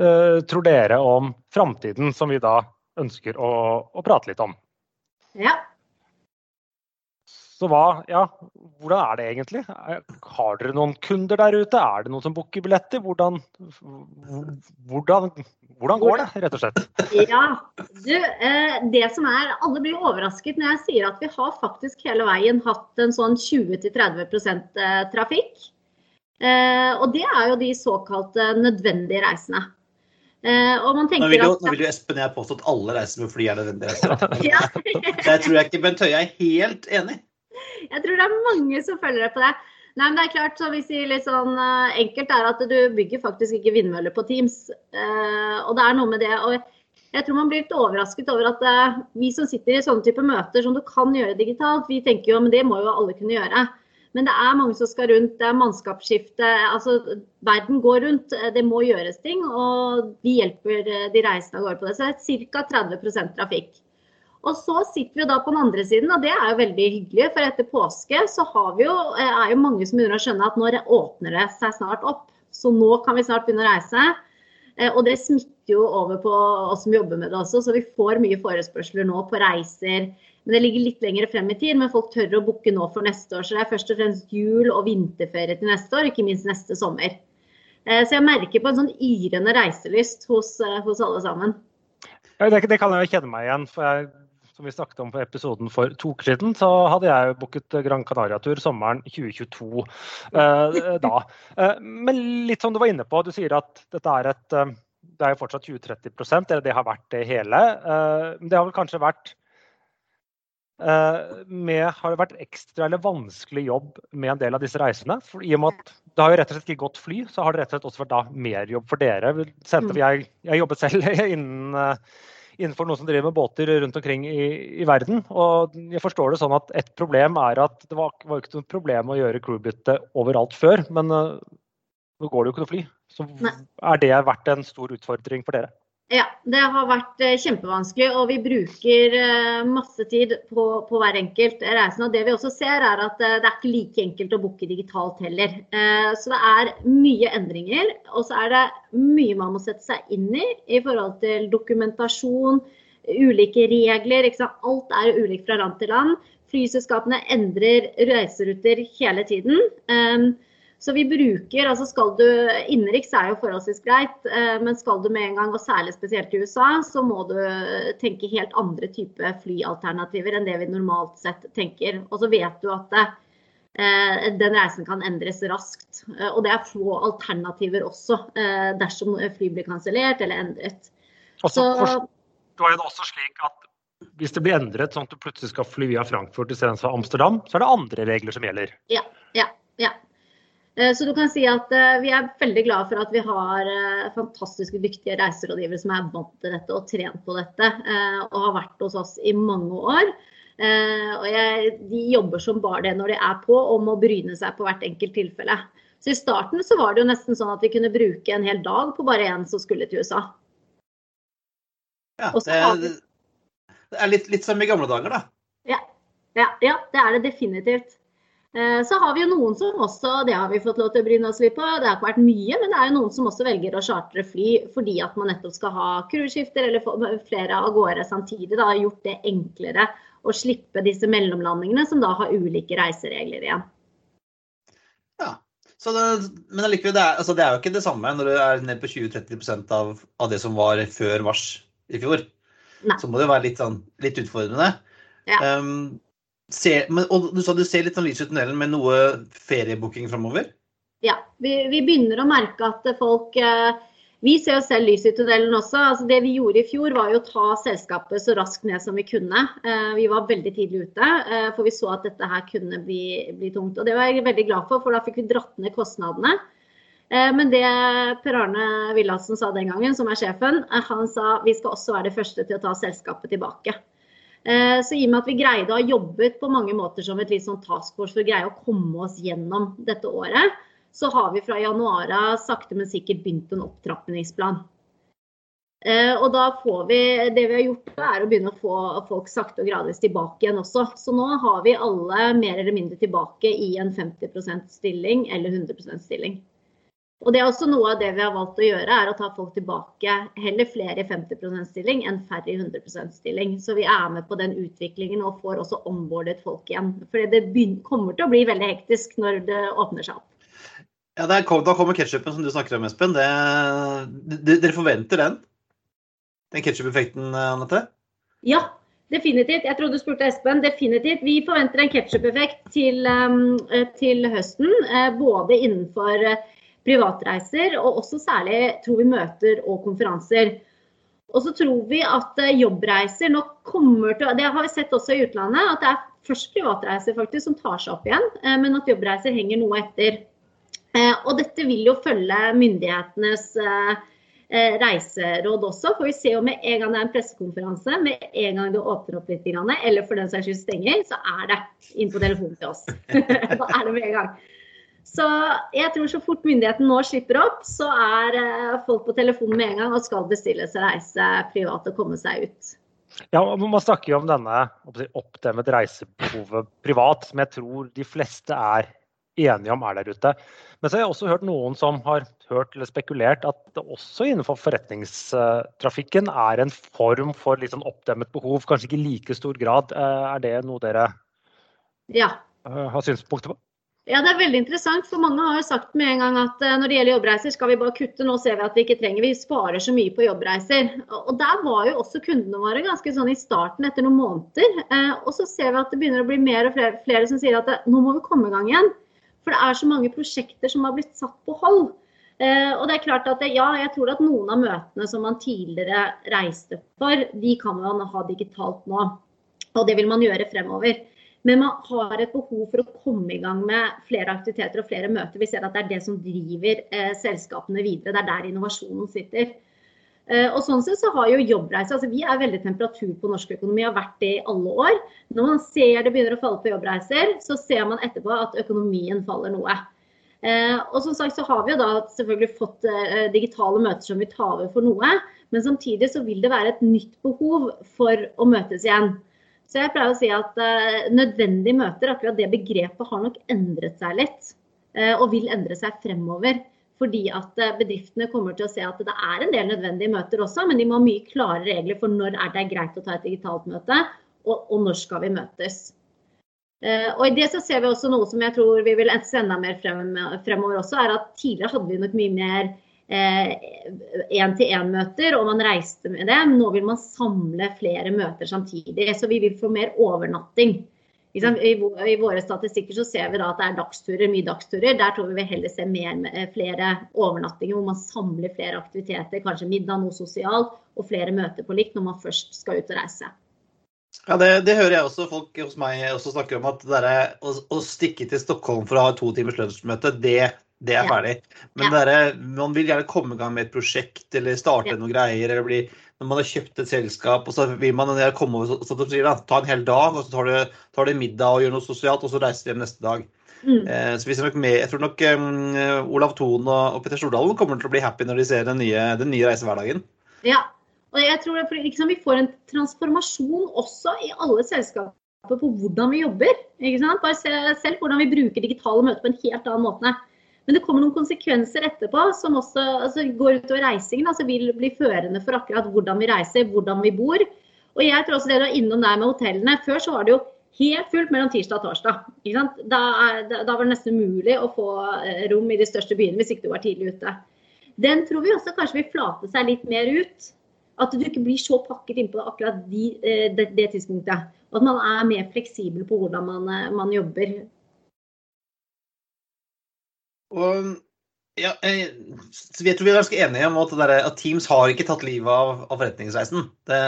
eh, tror dere om framtiden, som vi da ønsker å, å prate litt om. Ja, Så hva, ja, hvordan er det egentlig? Har dere noen kunder der ute? Er det noen som booker billetter? Hvordan, hvordan, hvordan går det, rett og slett? ja. Du, eh, det som er, alle blir overrasket når jeg sier at vi har faktisk hele veien hatt en sånn 20-30 eh, trafikk. Eh, og det er jo de såkalte nødvendige reisene. Uh, og man Nå vil, jo, at nå vil jo Espen og jeg påstå at alle reiser med fly er nødvendig. ja, Det tror jeg ikke Bent Høie er helt enig. Jeg tror det er mange som følger deg på det. Nei, men det er klart, så vi sier litt sånn eh, enkelt er at du bygger faktisk ikke vindmøller på Teams. Eh, og det er noe med det. Og jeg tror man blir litt overrasket over at eh, vi som sitter i sånne type møter som du kan gjøre digitalt, vi tenker jo men det må jo alle kunne gjøre. Men det er mange som skal rundt, det er mannskapsskifte. altså Verden går rundt, det må gjøres ting. Og vi hjelper de reisende av gårde på det. Så det er ca. 30% trafikk. Og så sitter vi da på den andre siden, og det er jo veldig hyggelig. For etter påske så jo, eh, er jo mange som begynner å skjønne at nå åpner det seg snart opp. Så nå kan vi snart begynne å reise. Eh, Og det smitter jo over på oss som jobber med det også, så vi får mye forespørsler nå på reiser. Men det ligger litt lenger frem i tid, men folk tør å booke nå for neste år. Så det er først og fremst jul og vinterferie til neste år, ikke minst neste sommer. Eh, Så jeg merker på en sånn yrende reiselyst hos, hos alle sammen. Det, det kan jeg jo kjenne meg igjen. for jeg, Som vi snakket om på episoden for to uker siden, så hadde jeg booket Gran Canaria-tur sommeren 2022 eh, da. Eh, men litt som du var inne på, du sier at dette er et eh, Det er jo fortsatt 20-30 eller det har vært det hele. Eh, men det har vel kanskje vært med, har det vært ekstra eller vanskelig jobb med en del av disse reisene? For I og med at det har jo rett og slett ikke gått fly, så har det rett og slett også vært da mer jobb for dere. Jeg, jeg jobbet selv innen, innenfor noen som driver med båter rundt omkring i, i, verden. Og jeg forstår det sånn at et problem er at det var, var ikke noe problem å gjøre crewbytte overalt før. Men uh, nå går det jo ikke noe fly. Så er det vært en stor utfordring for dere? Ja, det har vært eh, kjempevanskelig, og vi bruker eh, masse tid på, på hver enkelt reise. Og det vi også ser, er at eh, det er ikke like enkelt å booke digitalt heller. Så det er mye endringer. Og så er det mye man må sette seg inn i i forhold til dokumentasjon, ulike regler. Alt er ulikt fra land til land. Flyselskapene endrer reiseruter hele tiden. Så vi bruker, altså skal du, Innenriks er jo forholdsvis greit, eh, men skal du med en gang, og særlig spesielt i USA, så må du tenke helt andre type flyalternativer enn det vi normalt sett tenker. Og så vet du at det, eh, den reisen kan endres raskt. Eh, og det er få alternativer også, dersom fly blir kansellert eller endret. Også, så forstår jeg det også slik at hvis det blir endret sånn at du plutselig skal fly via Frankfurt istedenfor Amsterdam, så er det andre regler som gjelder? Ja, ja, ja. Eh, så du kan si at eh, vi er veldig glad for at vi har eh, fantastiske dyktige reiserådgivere som er vant til dette og trent på dette, og har vært hos oss i mange år. Og jeg, de jobber som bare det når de er på, og må bryne seg på hvert enkelt tilfelle. Så I starten så var det jo nesten sånn at vi kunne bruke en hel dag på bare én som skulle til USA. Ja, det det er litt, litt, som i gamle dager, da. Ja, ja, ja det er det definitivt. Eh, så har vi jo noen som også, det har vi fått lov til å bryne oss litt på, det har ikke vært mye, men det er jo noen som også velger å chartre fly fordi at man nettopp skal ha cruiseskifter eller flere av gårde samtidig. Da har gjort det enklere å slippe disse mellomlandingene som da har ulike reiseregler igjen. Ja, det, men allikevel, det, altså det er jo ikke det samme når du er ned på 20-30% av, av det som var før mars i fjor. Nei. Så må det jo være litt, sånn, litt utfordrende. Ja. Um, Se, men, og du sa du ser litt sånn lys i tunnelen med noe feriebooking framover? Ja, vi, vi, begynner å merke at folk eh, Vi ser jo selv lys i tunnelen også. Altså, det vi gjorde i fjor, var jo å ta selskapet så raskt ned som vi kunne. Eh, vi var veldig tidlig ute, eh, for vi så at dette her kunne bli, bli, tungt. Og det var jeg veldig glad for, for da fikk vi dratt ned kostnadene. Men det Per Arne Villassen sa den gangen, som er sjefen, han sa vi skal også være de første til å ta selskapet tilbake. Eh, så i og med at vi greide å ha jobbet på mange måter som et litt sånn task force for å greie å komme oss gjennom dette året, så har vi fra januar av sakte, men sikkert begynt en opptrappingsplan. Eh, og da får vi, Det vi har gjort, er å begynne å få folk sakte og gradvis tilbake igjen også. Så nå har vi alle mer eller mindre tilbake i en 50% stilling eller 100% stilling. Og det er også Noe av det vi har valgt å gjøre, er å ta folk tilbake heller flere i 50% stilling enn færre i 100% stilling. Så vi er med på den utviklingen og får også ombordet folk igjen. For det kommer til å bli veldig hektisk når det åpner seg opp. Ja, er, Da kommer ketsjupen som du snakker om, Espen. Det, det, dere forventer den? Den ketsjup-effekten, Anette? Ja, definitivt. Jeg trodde du spurte Espen. Definitivt. Vi forventer en ketsjup-effekt til, um, til, høsten. Eh, både innenfor privatreiser, og også særlig tror vi møter og konferanser. Og så tror vi at eh, jobbreiser nok kommer til Det har vi sett også i utlandet, at det er først privatreiser faktisk som tar seg opp igjen, eh, men at jobbreiser henger noe etter. Eh, og dette vil jo følge myndighetenes reiseråd også. For vi ser jo med en gang det er en pressekonferanse, med en gang det åpner opp litt, eller for den saks skyld stenger, så er det inn på telefonen til oss. da er det med en gang. Så jeg tror så fort myndigheten nå slipper opp, så er eh, folk på telefonen med en gang og skal bestille seg reise privat og komme seg ut. Ja, Man snakker jo om denne oppdemmet reisebehovet privat, som jeg tror de fleste er enige om er der ute. Men så har jeg også hørt noen som har hørt eller spekulert at det også innenfor forretningstrafikken er en form for litt sånn oppdemmet behov, kanskje ikke i like stor grad. Eh, er det noe dere ja. Eh, har synspunkter på? Ja, Det er veldig interessant. for Mange har jo sagt med en gang at eh, når det gjelder jobbreiser, skal vi bare kutte. Nå ser vi at vi ikke trenger, vi sparer så mye på jobbreiser. Og Der var jo også kundene våre ganske sånn i starten etter noen måneder. Eh, og så ser vi at det begynner å bli mer og flere, flere som sier at det, nå må vi komme i gang igjen. For det er så mange prosjekter som har blitt satt på hold. Eh, og det er klart at ja, jeg tror at noen av møtene som man tidligere reiste for, de kan man ha digitalt nå. Og det vil man gjøre fremover. Men man har et behov for å komme i gang med flere aktiviteter og flere møter. Vi ser at det er det som driver eh, selskapene videre. Det er der innovasjonen sitter. Eh, og sånn sett så har jo jobbreise, altså Vi er veldig temperatur på norsk økonomi, har vært det i alle år. Når man ser det begynner å falle på jobbreiser, så ser man etterpå at økonomien faller noe. Eh, og som sagt så har vi jo da selvfølgelig fått eh, digitale møter som vi tar over for noe. Men samtidig så vil det være et nytt behov for å møtes igjen. Så jeg pleier å si at uh, nødvendige møter, akkurat det begrepet, har nok endret seg litt. Uh, og vil endre seg fremover. Fordi at uh, bedriftene kommer til å se at det er en del nødvendige møter også, men de må ha mye klare regler for når er det greit å ta et digitalt møte, og, og når skal vi møtes. og i det så ser vi også noe som jeg tror vi vil se enda mer frem, fremover også, er at tidligere hadde vi nok mye mer én-til-én-møter, eh, og man reiste med dem. Nå vil man samle flere møter samtidig. Så vi vil få mer overnatting. I, våre statistikker så ser vi da at det er dagsturer, mye dagsturer. Der tror vi vi heller ser mer, eh, flere overnattinger hvor man samler flere aktiviteter. Kanskje middag, noe sosialt, og flere møter på likt når man først skal ut og reise. Ja, det, det, hører jeg også folk hos meg også snakker om. At det der, å, å, stikke til Stockholm for å ha to timers lunsjmøte, det det er ferdig. Men ja. der, man vil gjerne komme i gang med et prosjekt eller starte ja. noen greier. eller bli, Når man har kjøpt et selskap, og så vil man komme over, så, så, da, ta en hel dag, og så tar du, tar du middag og gjør noe sosialt, og så reiser du hjem neste dag. Mm. Eh, så vi ser nok med, Jeg tror nok um, Olav Thon og, og Petter Stordalen kommer til å bli happy når de ser den nye, den nye reisehverdagen. Ja, og jeg tror det, liksom, Vi får en transformasjon også i alle selskaper på hvordan vi jobber. Bare se selv hvordan vi bruker digitale møter på en helt annen måte. Men det kommer noen konsekvenser etterpå som også altså, går utover reisingen. altså Vil bli førende for akkurat hvordan vi reiser, hvordan vi bor. Og jeg tror også det du er innom der med hotellene. Før så var det jo helt fullt mellom tirsdag og torsdag. Da, da, da, var det nesten umulig å få eh, rom i de største byene hvis ikke du var tidlig ute. Den tror vi også kanskje vil flate seg litt mer ut. At du ikke blir så pakket innpå akkurat de, eh, det, det, tidspunktet. At man er mer fleksibel på hvordan man, eh, man jobber. Og ja, jeg, vi er ganske enige om at, der, at, Teams har ikke tatt livet av, av forretningsreisen. Det,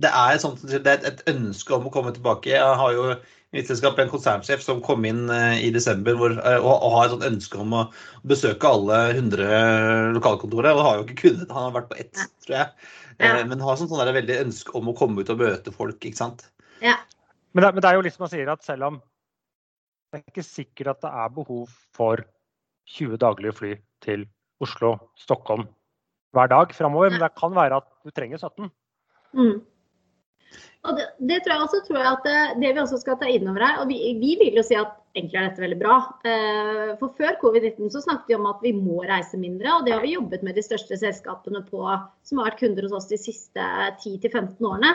det, er sånt, det, er et ønske om å komme tilbake. Jeg har jo i mitt selskap en konsernsjef som kom inn uh, i desember hvor, uh, og, og, har et sånt ønske om å besøke alle 100 lokalkontorer. Og har jo ikke kunnet. Han har vært på ett, tror jeg. Ja. Uh, men har sånt, sånn veldig ønske om å komme ut og møte folk. ikke sant? Ja. Men, det, men det er jo litt som man sier at selv om det er ikke sikkert at det er behov for 20 daglige fly til Oslo, Stockholm hver dag framover, men det kan være at du trenger 17. Mm. Det, det, tror jeg også tror jeg det, det, vi også skal ta inn over her, og vi, vi, vil jo si at egentlig er dette veldig bra. Eh, for før covid-19 så snakket vi om at vi må reise mindre, og det har vi jobbet med de største selskapene på, som har vært kunder hos oss de siste 10-15 årene.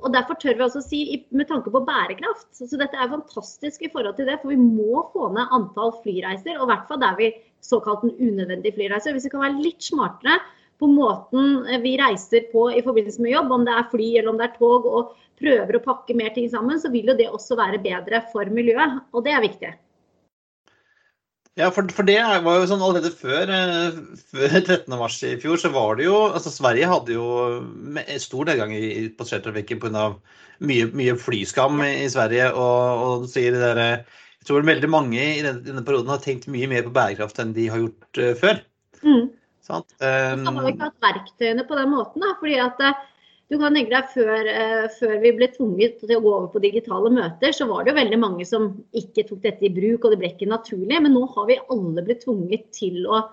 Og Derfor tør vi også si med tanke på bærekraft. Så dette er fantastisk i forhold til det. For vi må få ned antall flyreiser, og i hvert fall der vi såkalt en unødvendig flyreiser. Hvis vi kan være litt smartere på måten vi reiser på i forbindelse med jobb, om det er fly eller om det er tog, og prøver å pakke mer ting sammen, så vil jo det også være bedre for miljøet. Og det er viktig. Ja, for, for, det var jo sånn allerede før, eh, før 13.3 i fjor, så var det jo altså Sverige hadde jo stor nedgang i passasjertrafikken pga. Mye, mye flyskam i Sverige. Og, og sier det der, jeg tror veldig mange i denne, denne, perioden har tenkt mye mer på bærekraft enn de har gjort uh, før. Mm. Sant? Um, så har vi ikke hatt verktøyene på den måten. Da, fordi at du kan tenke deg før, eh, før, vi ble tvunget til å gå over på digitale møter, så var det jo veldig mange som ikke tok dette i bruk, og det ble ikke naturlig. Men nå har vi alle blitt tvunget til å,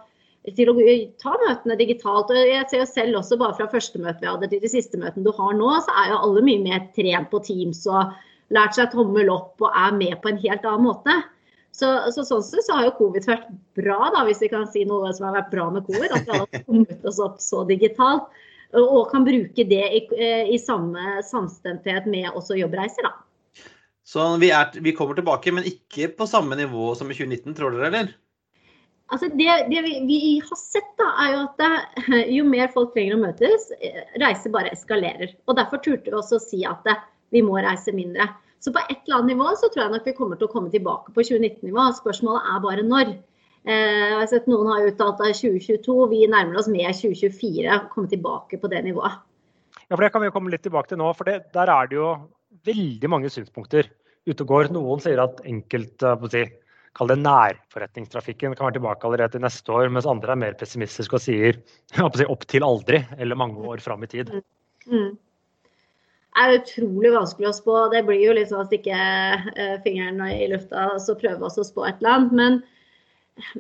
til å ta møtene digitalt. Og jeg ser jo selv også bare fra første møte vi hadde til de siste møtene du har nå, så er jo alle mye mer trent på Teams og lært seg tommel opp og er med på en helt annen måte. Så, så sånn sett så har jo covid vært bra, da, hvis vi kan si noe som har vært bra med covid. At vi har kommet oss opp så digitalt og kan bruke det i, eh, i samme samstemthet med også jobbreiser. da. Så vi, er, vi, kommer tilbake, men ikke på samme nivå som i 2019, tror dere, eller? Altså det, det vi, vi, har sett, da, er jo at det, jo mer folk trenger å møtes, eh, reiser bare eskalerer. Og Derfor turte vi også å si at det, vi må reise mindre. Så på et eller annet nivå så tror jeg nok vi kommer til å komme tilbake på 2019-nivå. Spørsmålet er bare når. Eh, jeg har sett Noen har uttalt at 2022, vi nærmer oss med 2024. Komme tilbake på det nivået. Ja, for Det kan vi komme litt tilbake til nå. for det, Der er det jo veldig mange synspunkter ute og går. Noen sier at enkelt si, kall det nærforretningstrafikken kan være tilbake allerede til neste år, mens andre er mer pessimistiske og sier si, opp til aldri eller mange år fram i tid. Mm. Det er utrolig vanskelig å spå. Det blir jo sånn å stikke uh, fingeren i lufta og så prøve å spå et eller annet. Men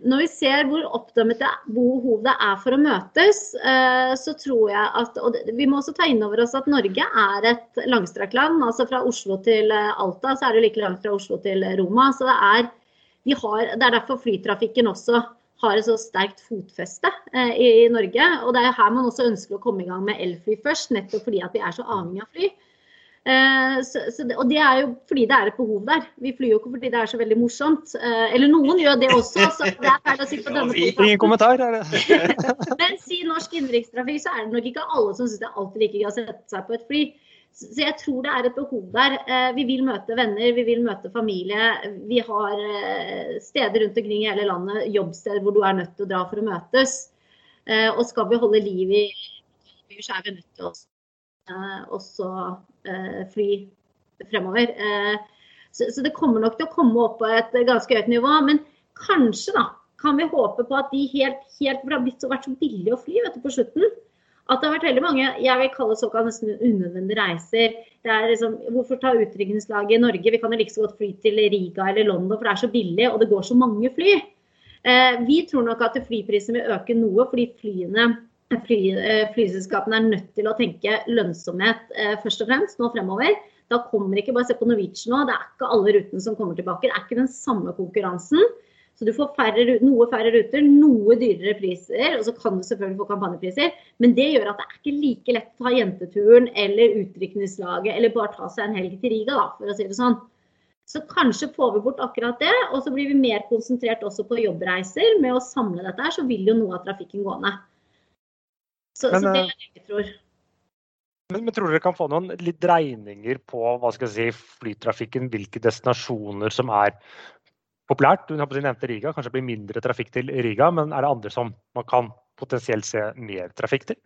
når vi ser hvor oppdømmet behov det er for å møtes, uh, så tror jeg at Og vi må også ta inn over oss at Norge er et langstrakt land. Altså fra Oslo til eh, Alta så er det like langt fra Oslo til Roma. Så det er, de har, det er derfor flytrafikken også har et så sterkt fotfeste eh, i, Norge. Og det er her man også ønsker å komme i gang med elfly først, nettopp fordi at vi er så avhengig av fly. Eh, så, så det, og det er jo fordi det er et behov der. Vi flyr jo ikke fordi det er så veldig morsomt. Eh, eller noen gjør det også, så det er feil å si på denne podkasten. Ingen kommentar, er det? Men si norsk innenrikstrafikk, så er det nok ikke alle som syns det er alltid like gøy å sette seg på et fly. Så jeg tror det er et behov der. Eh, vi vil møte venner, vi vil møte familie. Vi har steder rundt omkring i hele landet, jobbsteder hvor du er nødt til å dra for å møtes. Og skal vi holde liv i så er vi nødt til å også fly fremover. Eh, så, så, det kommer nok til å komme opp på et ganske høyt nivå. Men kanskje da, kan vi håpe på at de helt, helt for det har blitt så, vært så billig å fly vet du, på slutten. At det har vært veldig mange jeg vil kalle såkalt nesten unødvendige reiser. Det er liksom, hvorfor ta utrykningslaget i Norge? Vi kan jo like så godt fly til Riga eller London, for det er så billig og det går så mange fly. Eh, vi tror nok at flyprisen vil øke noe fordi flyene fly, eh, flyselskapene er nødt til å tenke lønnsomhet eh, først og fremst nå fremover. Da kommer ikke bare se på Norwegian nå, det er ikke alle rutene som kommer tilbake. Det er ikke den samme konkurransen. Så du får færre, noe færre ruter, noe dyrere priser, og så kan du selvfølgelig få kampanjepriser. Men det gjør at det er ikke like lett å ta jenteturen eller utrykningslaget eller bare ta seg en helg til Riga, da, for å si det sånn. Så kanskje får vi bort akkurat det, og så blir vi mer konsentrert også på jobbreiser. Med å samle dette her, så vil jo noe av trafikken gå ned. Så, men, så det er det jeg tror. Men, men, tror dere kan få noen litt dreininger på hva skal jeg si, flytrafikken, hvilke destinasjoner som er populært? Du nevnte Riga, kanskje det blir mindre trafikk til Riga, men er det andre som man kan potensielt se mer trafikk til?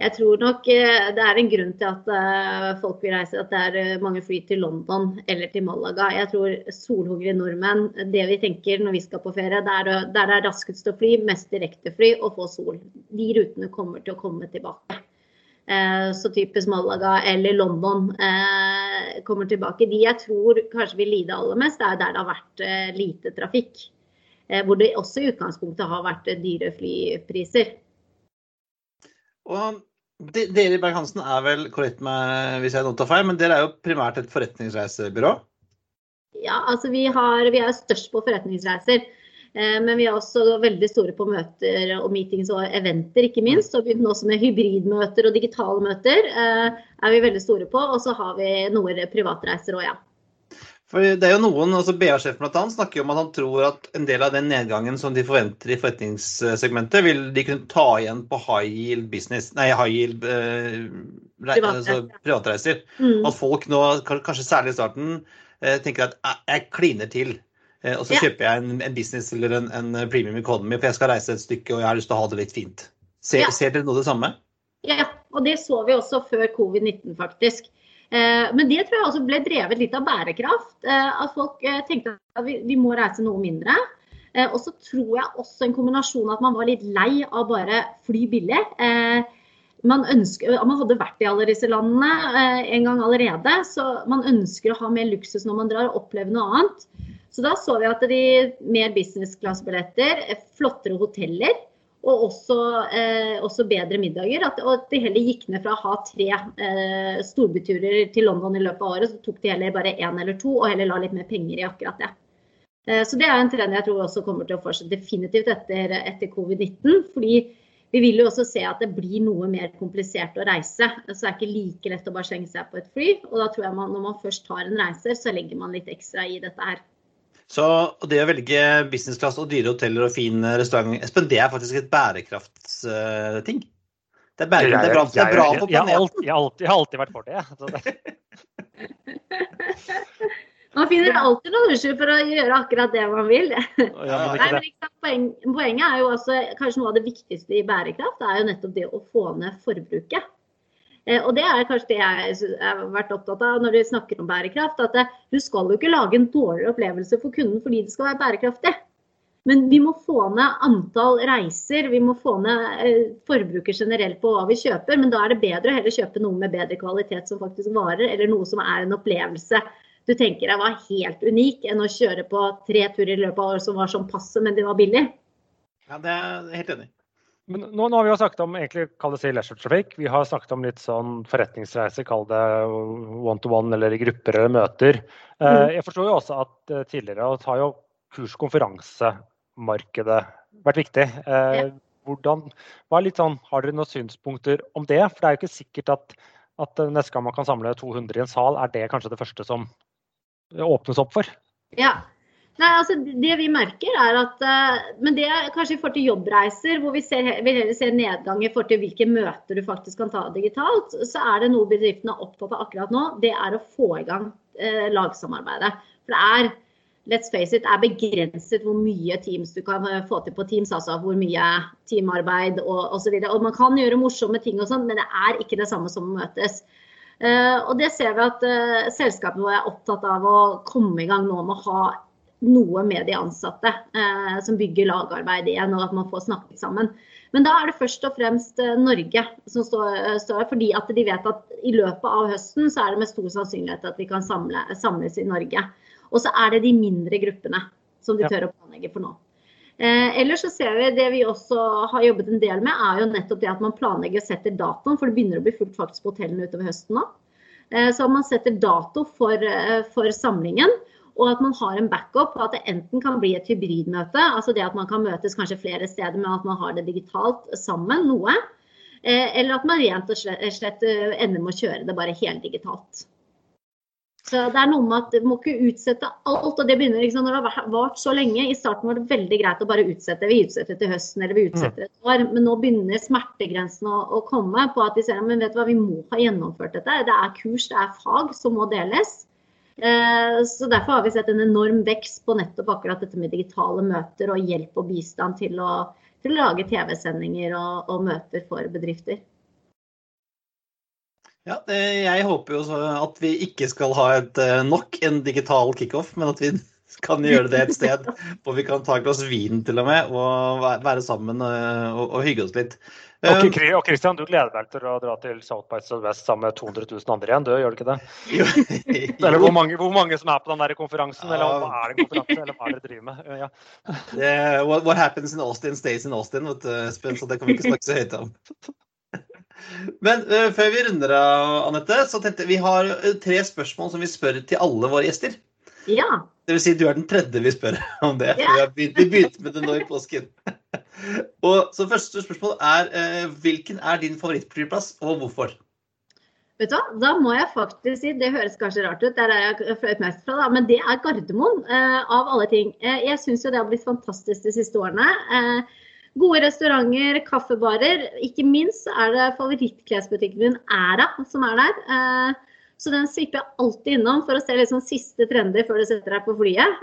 Jeg tror nok eh, det er en grunn til at eh, folk vil reise, at det er eh, mange fly til London eller til Malaga. Jeg tror solhugre nordmenn, det vi tenker når vi skal på ferie, der det er raskest å fly, mest direktefly og få sol. De rutene kommer til å komme tilbake. Så typisk Malaga eller London kommer tilbake. De jeg tror kanskje vil lide aller mest, er der det har vært lite trafikk. Hvor det også i utgangspunktet har vært dyre flypriser. Og dere i Berg-Hansen er vel korrekt med hvis jeg tar feil, men dere er jo primært et forretningsreisebyrå? Ja, altså vi, har, vi er størst på forretningsreiser. Eh, men vi er også veldig store på møter og meetings og eventer, ikke minst. Og begynner også med hybridmøter og digitale møter. Eh, er vi veldig store på. Og så har vi noen privatreiser òg, ja. For det er jo noen, altså BA-sjefen bl.a. snakker jo om at han tror at en del av den nedgangen som de forventer i forretningssegmentet, vil de kunne ta igjen på high yield business, nei, high yield eh, altså, privatreiser. Mm. At folk nå, kanskje særlig i starten, eh, tenker at jeg kliner til. Eh, og så ja. kjøper jeg en, en, business eller en, en, premium economy, for jeg skal reise et stykke og jeg har lyst til å ha det litt fint. Ser, ja. ser dere noe det samme? Ja, og det så vi også før covid-19, faktisk. Eh, men det tror jeg også ble drevet litt av bærekraft. Eh, at folk eh, tenkte at vi må reise noe mindre. Og så tror jeg også en kombinasjon at man var litt lei av bare fly billig. Man, ønsker, man hadde vært i alle disse landene en gang allerede, så man ønsker å ha mer luksus når man drar og oppleve noe annet. Så da så vi at de mer business class-billetter, flottere hoteller, og også, eh, også, bedre middager. At, og at de heller gikk ned fra å ha tre eh, storbyturer til London i løpet av året, så tok de heller bare én eller to, og heller la litt mer penger i akkurat det. Eh, så det er en trend jeg tror også kommer til å fortsette definitivt etter, etter covid-19. fordi vi vil jo også se at det blir noe mer komplisert å reise. Så det er ikke like lett å bare slenge seg på et fly. Og da tror jeg man, når man først tar en reise, så legger man litt ekstra i dette her. Så det å velge business class og dyre hoteller og fin restaurant, Espen, det er faktisk et bærekraftsting? Det er, bærekraft, det er bra, det er bra for planeten. Jeg, jeg, har alltid vært for det. Man finner alltid noen unnskyld for å gjøre akkurat det man vil. Ja, Nei, men Poeng, poenget er jo også kanskje noe av det viktigste i bærekraft, er jo nettopp det å få ned forbruket. Eh, og det er kanskje det jeg har vært opptatt av når vi snakker om bærekraft. At eh, du skal jo ikke lage en dårligere opplevelse for kunden fordi det skal være bærekraftig. Men vi må få ned antall reiser, vi må få ned forbruker forbruket generelt på hva vi kjøper. Men da er det bedre å heller kjøpe noe med bedre kvalitet som faktisk varer, eller noe som er en opplevelse du tenker deg var helt unik, enn å kjøre på tre turer i løpet av året som var sånn passe, men det var billig. Ja, det er helt enig. Men nå, nå har vi jo snakket om egentlig kall det si leisure-trafikk. Vi har snakket om litt sånn forretningsreiser, kall det one-to-one eller i grupper eller møter. Eh, Mm. jeg forstår jo også at eh, tidligere har jo kurs- og konferansemarkedet vært viktig. Eh, Ja. hvordan, er sånn, har dere noen synspunkter om det? For det er jo ikke sikkert at, at eh, neste gang man kan samle 200 i en sal, er det kanskje det første som åpnes opp for? Ja. Nei, altså Det vi merker er at eh, Men det er kanskje i forhold til jobbreiser, hvor vi ser, vil heller se nedgang i forhold til hvilke møter du faktisk kan ta digitalt, så er det noe bedriftene er opptatt av akkurat nå. Det er å få i gang eh, lagsamarbeidet. For det er let's face it, er begrenset hvor mye Teams du kan eh, få til på Teams. Altså hvor mye teamarbeid og osv. Man kan gjøre morsomme ting og sånn, men det er ikke det samme som å møtes. Uh, og det ser vi at uh, selskapene våre er opptatt av å komme i gang nå med å ha noe med de ansatte eh, som bygger lagarbeid igjen, og at man får snakket sammen. Men da er det først og fremst eh, Norge som står, eh, står her, fordi at de vet at i løpet av høsten så er det med stor sannsynlighet at vi kan samle, samles i Norge. Og så er det de mindre gruppene som de tør å planlegge for nå. Eh, ellers så ser vi Det vi også har jobbet en del med, er jo nettopp det at man planlegger og setter datoen. For det begynner å bli fullt faktisk på hotellene utover høsten nå. Eh, så man setter dato for, eh, for samlingen. Og at man har en backup på at det enten kan bli et hybridmøte, altså det at man kan møtes kanskje flere steder, men at man har det digitalt sammen, noe. Eh, eller at man rent og slett, slett eh, ender med å kjøre det bare heldigitalt. Så det er noe med at du må ikke utsette alt. og det begynner liksom, Når det har vart så lenge, i starten var det veldig greit å bare utsette. Vi utsetter til høsten eller vi utsetter et år. Men nå begynner smertegrensen å, å komme på at de ser men vet du hva, vi må ha gjennomført dette. Det er kurs, det er fag som må deles. Eh, Så Derfor har vi sett en enorm vekst på nettopp akkurat dette med digitale møter og hjelp og bistand til å, til å lage TV-sendinger og, og møter for bedrifter. Ja, jeg håper jo så at vi ikke skal ha et, eh, nok en digital kickoff, men at vi kan gjøre det et sted hvor vi kan ta et glass vin til og med, og være sammen eh, og, og hygge oss litt. Og Eh, og Christian, du gleder deg til å dra til South by Southwest sammen med 200 000 andre igjen, du gjør du ikke det? jo, Eller hvor mange, hvor mange som er på den der konferansen, eller hva er det konferanse, eller hva er det dere driver med? Ja. det, what, what happens in Austin stays in Austin, vet du, Espen, så det kan vi ikke snakke så høyt om. Men uh, før vi runder av, Anette, så tenkte jeg vi har eh, tre spørsmål som vi spør til alle våre gjester. Ja. Det vil si, du er den tredje vi spør om det. Ja. Vi begynte med det nå i påsken. Og så Første spørsmål er eh, hvilken er din favorittflyplass, og hvorfor? Vet du hva, Da må jeg faktisk si, det høres kanskje rart ut, der er jeg fløyt mest fra, da, men det er Gardermoen. Eh, av alle ting. Eh, jeg syns jo det har blitt fantastisk de siste årene. Eh, gode restauranter, kaffebarer. Ikke minst er det favorittklesbutikken min Æra som er der. Eh, så den svipper jeg alltid innom for å se liksom siste trender før du setter deg på flyet.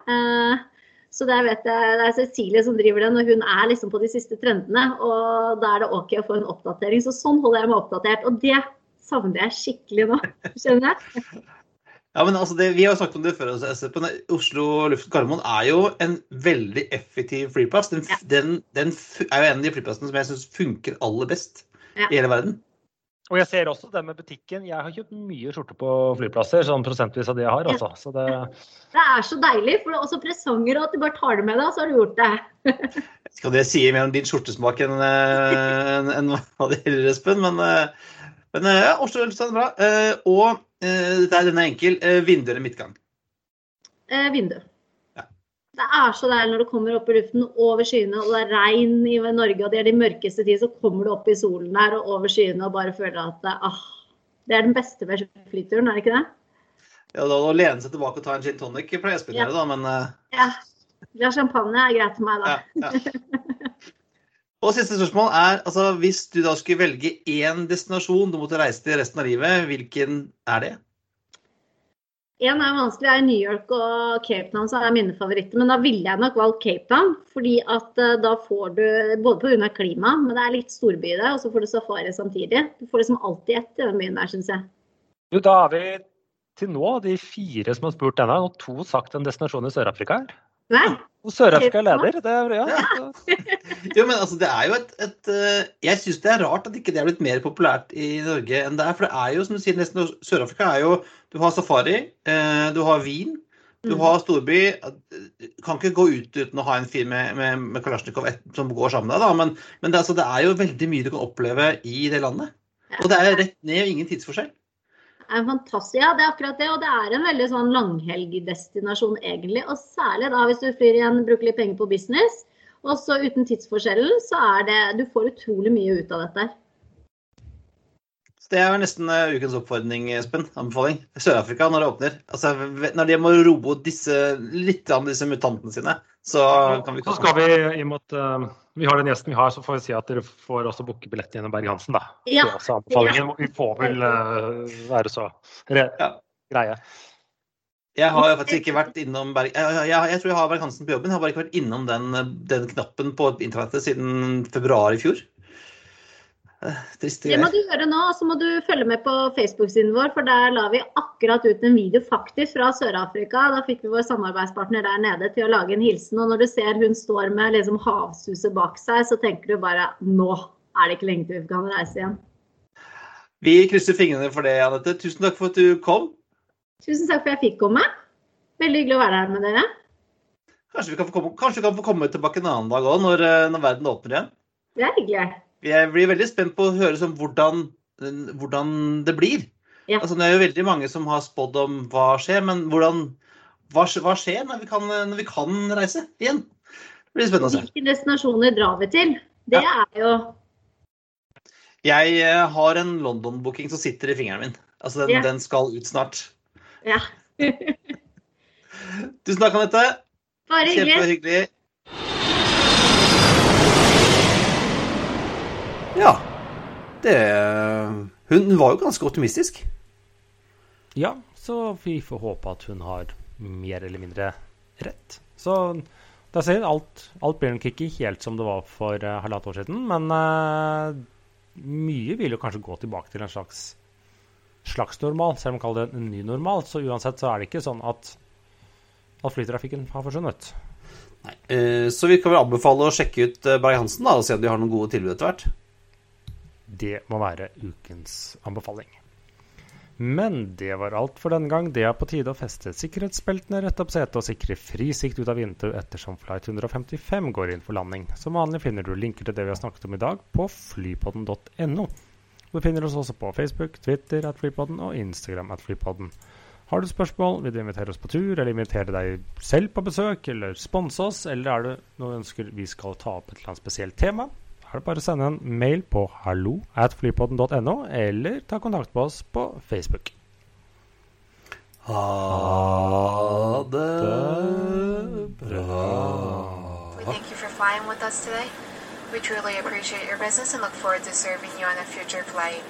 Så der vet jeg, Det er Cecilie som driver den, og hun er liksom på de siste trendene. Og da er det OK å få en oppdatering. Så sånn holder jeg meg oppdatert. Og det savner jeg skikkelig nå. Skjønner jeg? Ja, men altså det, Vi har jo snakket om det før. altså. Oslo lufthavn Gardermoen er jo en veldig effektiv flyplass. Den, ja. den, den er jo en av de flyplassene som jeg syns funker aller best Ja. i hele verden. Og jeg ser også det med butikken. Jeg har kjøpt mye skjorter på flyplasser, sånn prosentvis av det jeg har. Altså. Så det, Det er så deilig, for det er også presanger, og at du bare tar det med deg, så har du gjort det. Skal det si mer om din skjortesmak enn en, en, enn hva det gjelder, Espen? Men, eh, men eh, ja, Oslo lufthavn er bra. Eh, Og eh, det er den er enkel. eh, Vindu eller midtgang? Eh, vindu. Ja. Det er så deilig når du kommer opp i luften over skyene, og det er regn i Norge, og det er de mørkeste tid, så kommer du opp i solen der og over skyene og bare føler at det, ah, det er den beste ved flyturen, er det ikke det? Ja, da Å lene seg tilbake og ta en gin tonic pleier jeg å Ja. da, men uh... Ja. Glass champagne er greit for meg, da. ja, ja. Og siste spørsmål er altså, hvis du da skulle velge én destinasjon du måtte reise til resten av livet, hvilken er det? En er vanskelig, er New York og Cape Town som er mine favoritter. Men da ville jeg nok valgt Cape Town, fordi at uh, da får du Både pga. klimaet, men det er litt storby der, og så får du safari samtidig. Du får liksom alltid ett i den byen der, syns jeg. Jo, da har vi til nå de fire som har spurt denne, og to sagt en destinasjon i Sør-Afrika her. Nei? Sør-Afrika er leder. Det er, ja. jo, men altså, det er jo et, et uh, Jeg syns det er rart at ikke det er blitt mer populært i Norge enn det er. For det er jo, som du sier, nesten Sør-Afrika er jo Du har safari, uh, du har vin, du Mm. har storby. Kan ikke gå ut uten å ha en fyr med, med, med Kalasjnikov som går sammen med deg, da. Men, men det, altså, det er jo veldig mye du kan oppleve i det landet. Og det er rett ned og ingen tidsforskjell. Er fantastisk. Ja, det er akkurat det. Og det er en veldig sånn langhelgdestinasjon egentlig. Og særlig da hvis du flyr igjen, bruker litt penger på business. Og så uten tidsforskjellen, så er det Du får utrolig mye ut av dette her. Det er vel nesten eh, ukens oppfordring, Espen. Anbefaling. Sør-Afrika, når det åpner. Altså, når de må roe disse, litt av disse mutantene sine, så kan vi Så skal vi, i og med at uh, vi har den gjesten vi har, så får vi si at dere får også booke billett gjennom Berg-Hansen, da. Ja. Det er også anbefalingen. Vi får vel uh, være så re Ja. greie. Jeg har faktisk ikke vært innom Berg... Jeg, jeg, jeg tror jeg har Berg-Hansen på jobben. Jeg har bare ikke vært innom den, den knappen på internettet siden februar i fjor. Eh, Triste Det må du gjøre nå, og så må du følge med på Facebook-siden vår, for der la vi akkurat ut en video faktisk fra Sør-Afrika. Da fikk vi vår samarbeidspartner der nede til å lage en hilsen. Og når du ser hun står med liksom havsuset bak seg, så tenker du bare nå er det ikke lenge til vi kan reise igjen. Vi krysser fingrene for det, Anette. Tusen takk for at du kom. Tusen takk for at jeg fikk komme. Veldig hyggelig å være her med dere. Kanskje vi kan få komme, kan få komme tilbake en annen dag òg, når, eh, når verden åpner igjen. Det er hyggelig. Jeg blir veldig spent på å høre sånn hvordan, hvordan det blir. Ja. Altså, det er jo veldig mange som har spådd om hva skjer, men hvordan, hva, hva skjer når vi, kan, når vi kan reise igjen? Det blir spennende å se. Hvilke destinasjoner drar vi til? Det er jo Jeg eh, har en London-booking som sitter i fingeren min. Altså, den, Ja. den skal ut snart. Ja. Tusen takk, Anette. Bare hyggelig. Ja. Det Hun var jo ganske optimistisk. Ja, så vi får håpe at hun har mer eller mindre rett. Så da ser vi alt, alt blir nok ikke helt som det var for uh, halvannet år siden, men uh, mye vil jo kanskje gå tilbake til en slags slags normal, selv om man kaller det en ny normal. Så uansett så er det ikke sånn at, at flytrafikken har forsvunnet. Nei. Uh, Så vi kan vel anbefale å sjekke ut Berg-Hansen og se om de har noen gode tilbud etter hvert. Det må være ukens anbefaling. Men det var alt for denne gang. Det er på tide å feste sikkerhetsbeltene, rette opp setet og sikre fri sikt ut av vinduet ettersom flight 155 går inn for landing. Som vanlig finner du linker til det vi har snakket om i dag på flypodden.no. Du finner oss også på Facebook, Twitter at flypodden og Instagram at flypodden. Har du spørsmål, vil du invitere oss på tur, eller invitere deg selv på besøk, eller sponse oss, eller er det noe du ønsker vi skal ta opp et eller annet spesielt tema, er det bare å sende en mail på hallo at flypodden.no, eller ta kontakt med oss på Facebook. Ha det bra. We thank you for flying with us today. We truly appreciate your business and look forward to serving you on a future flight.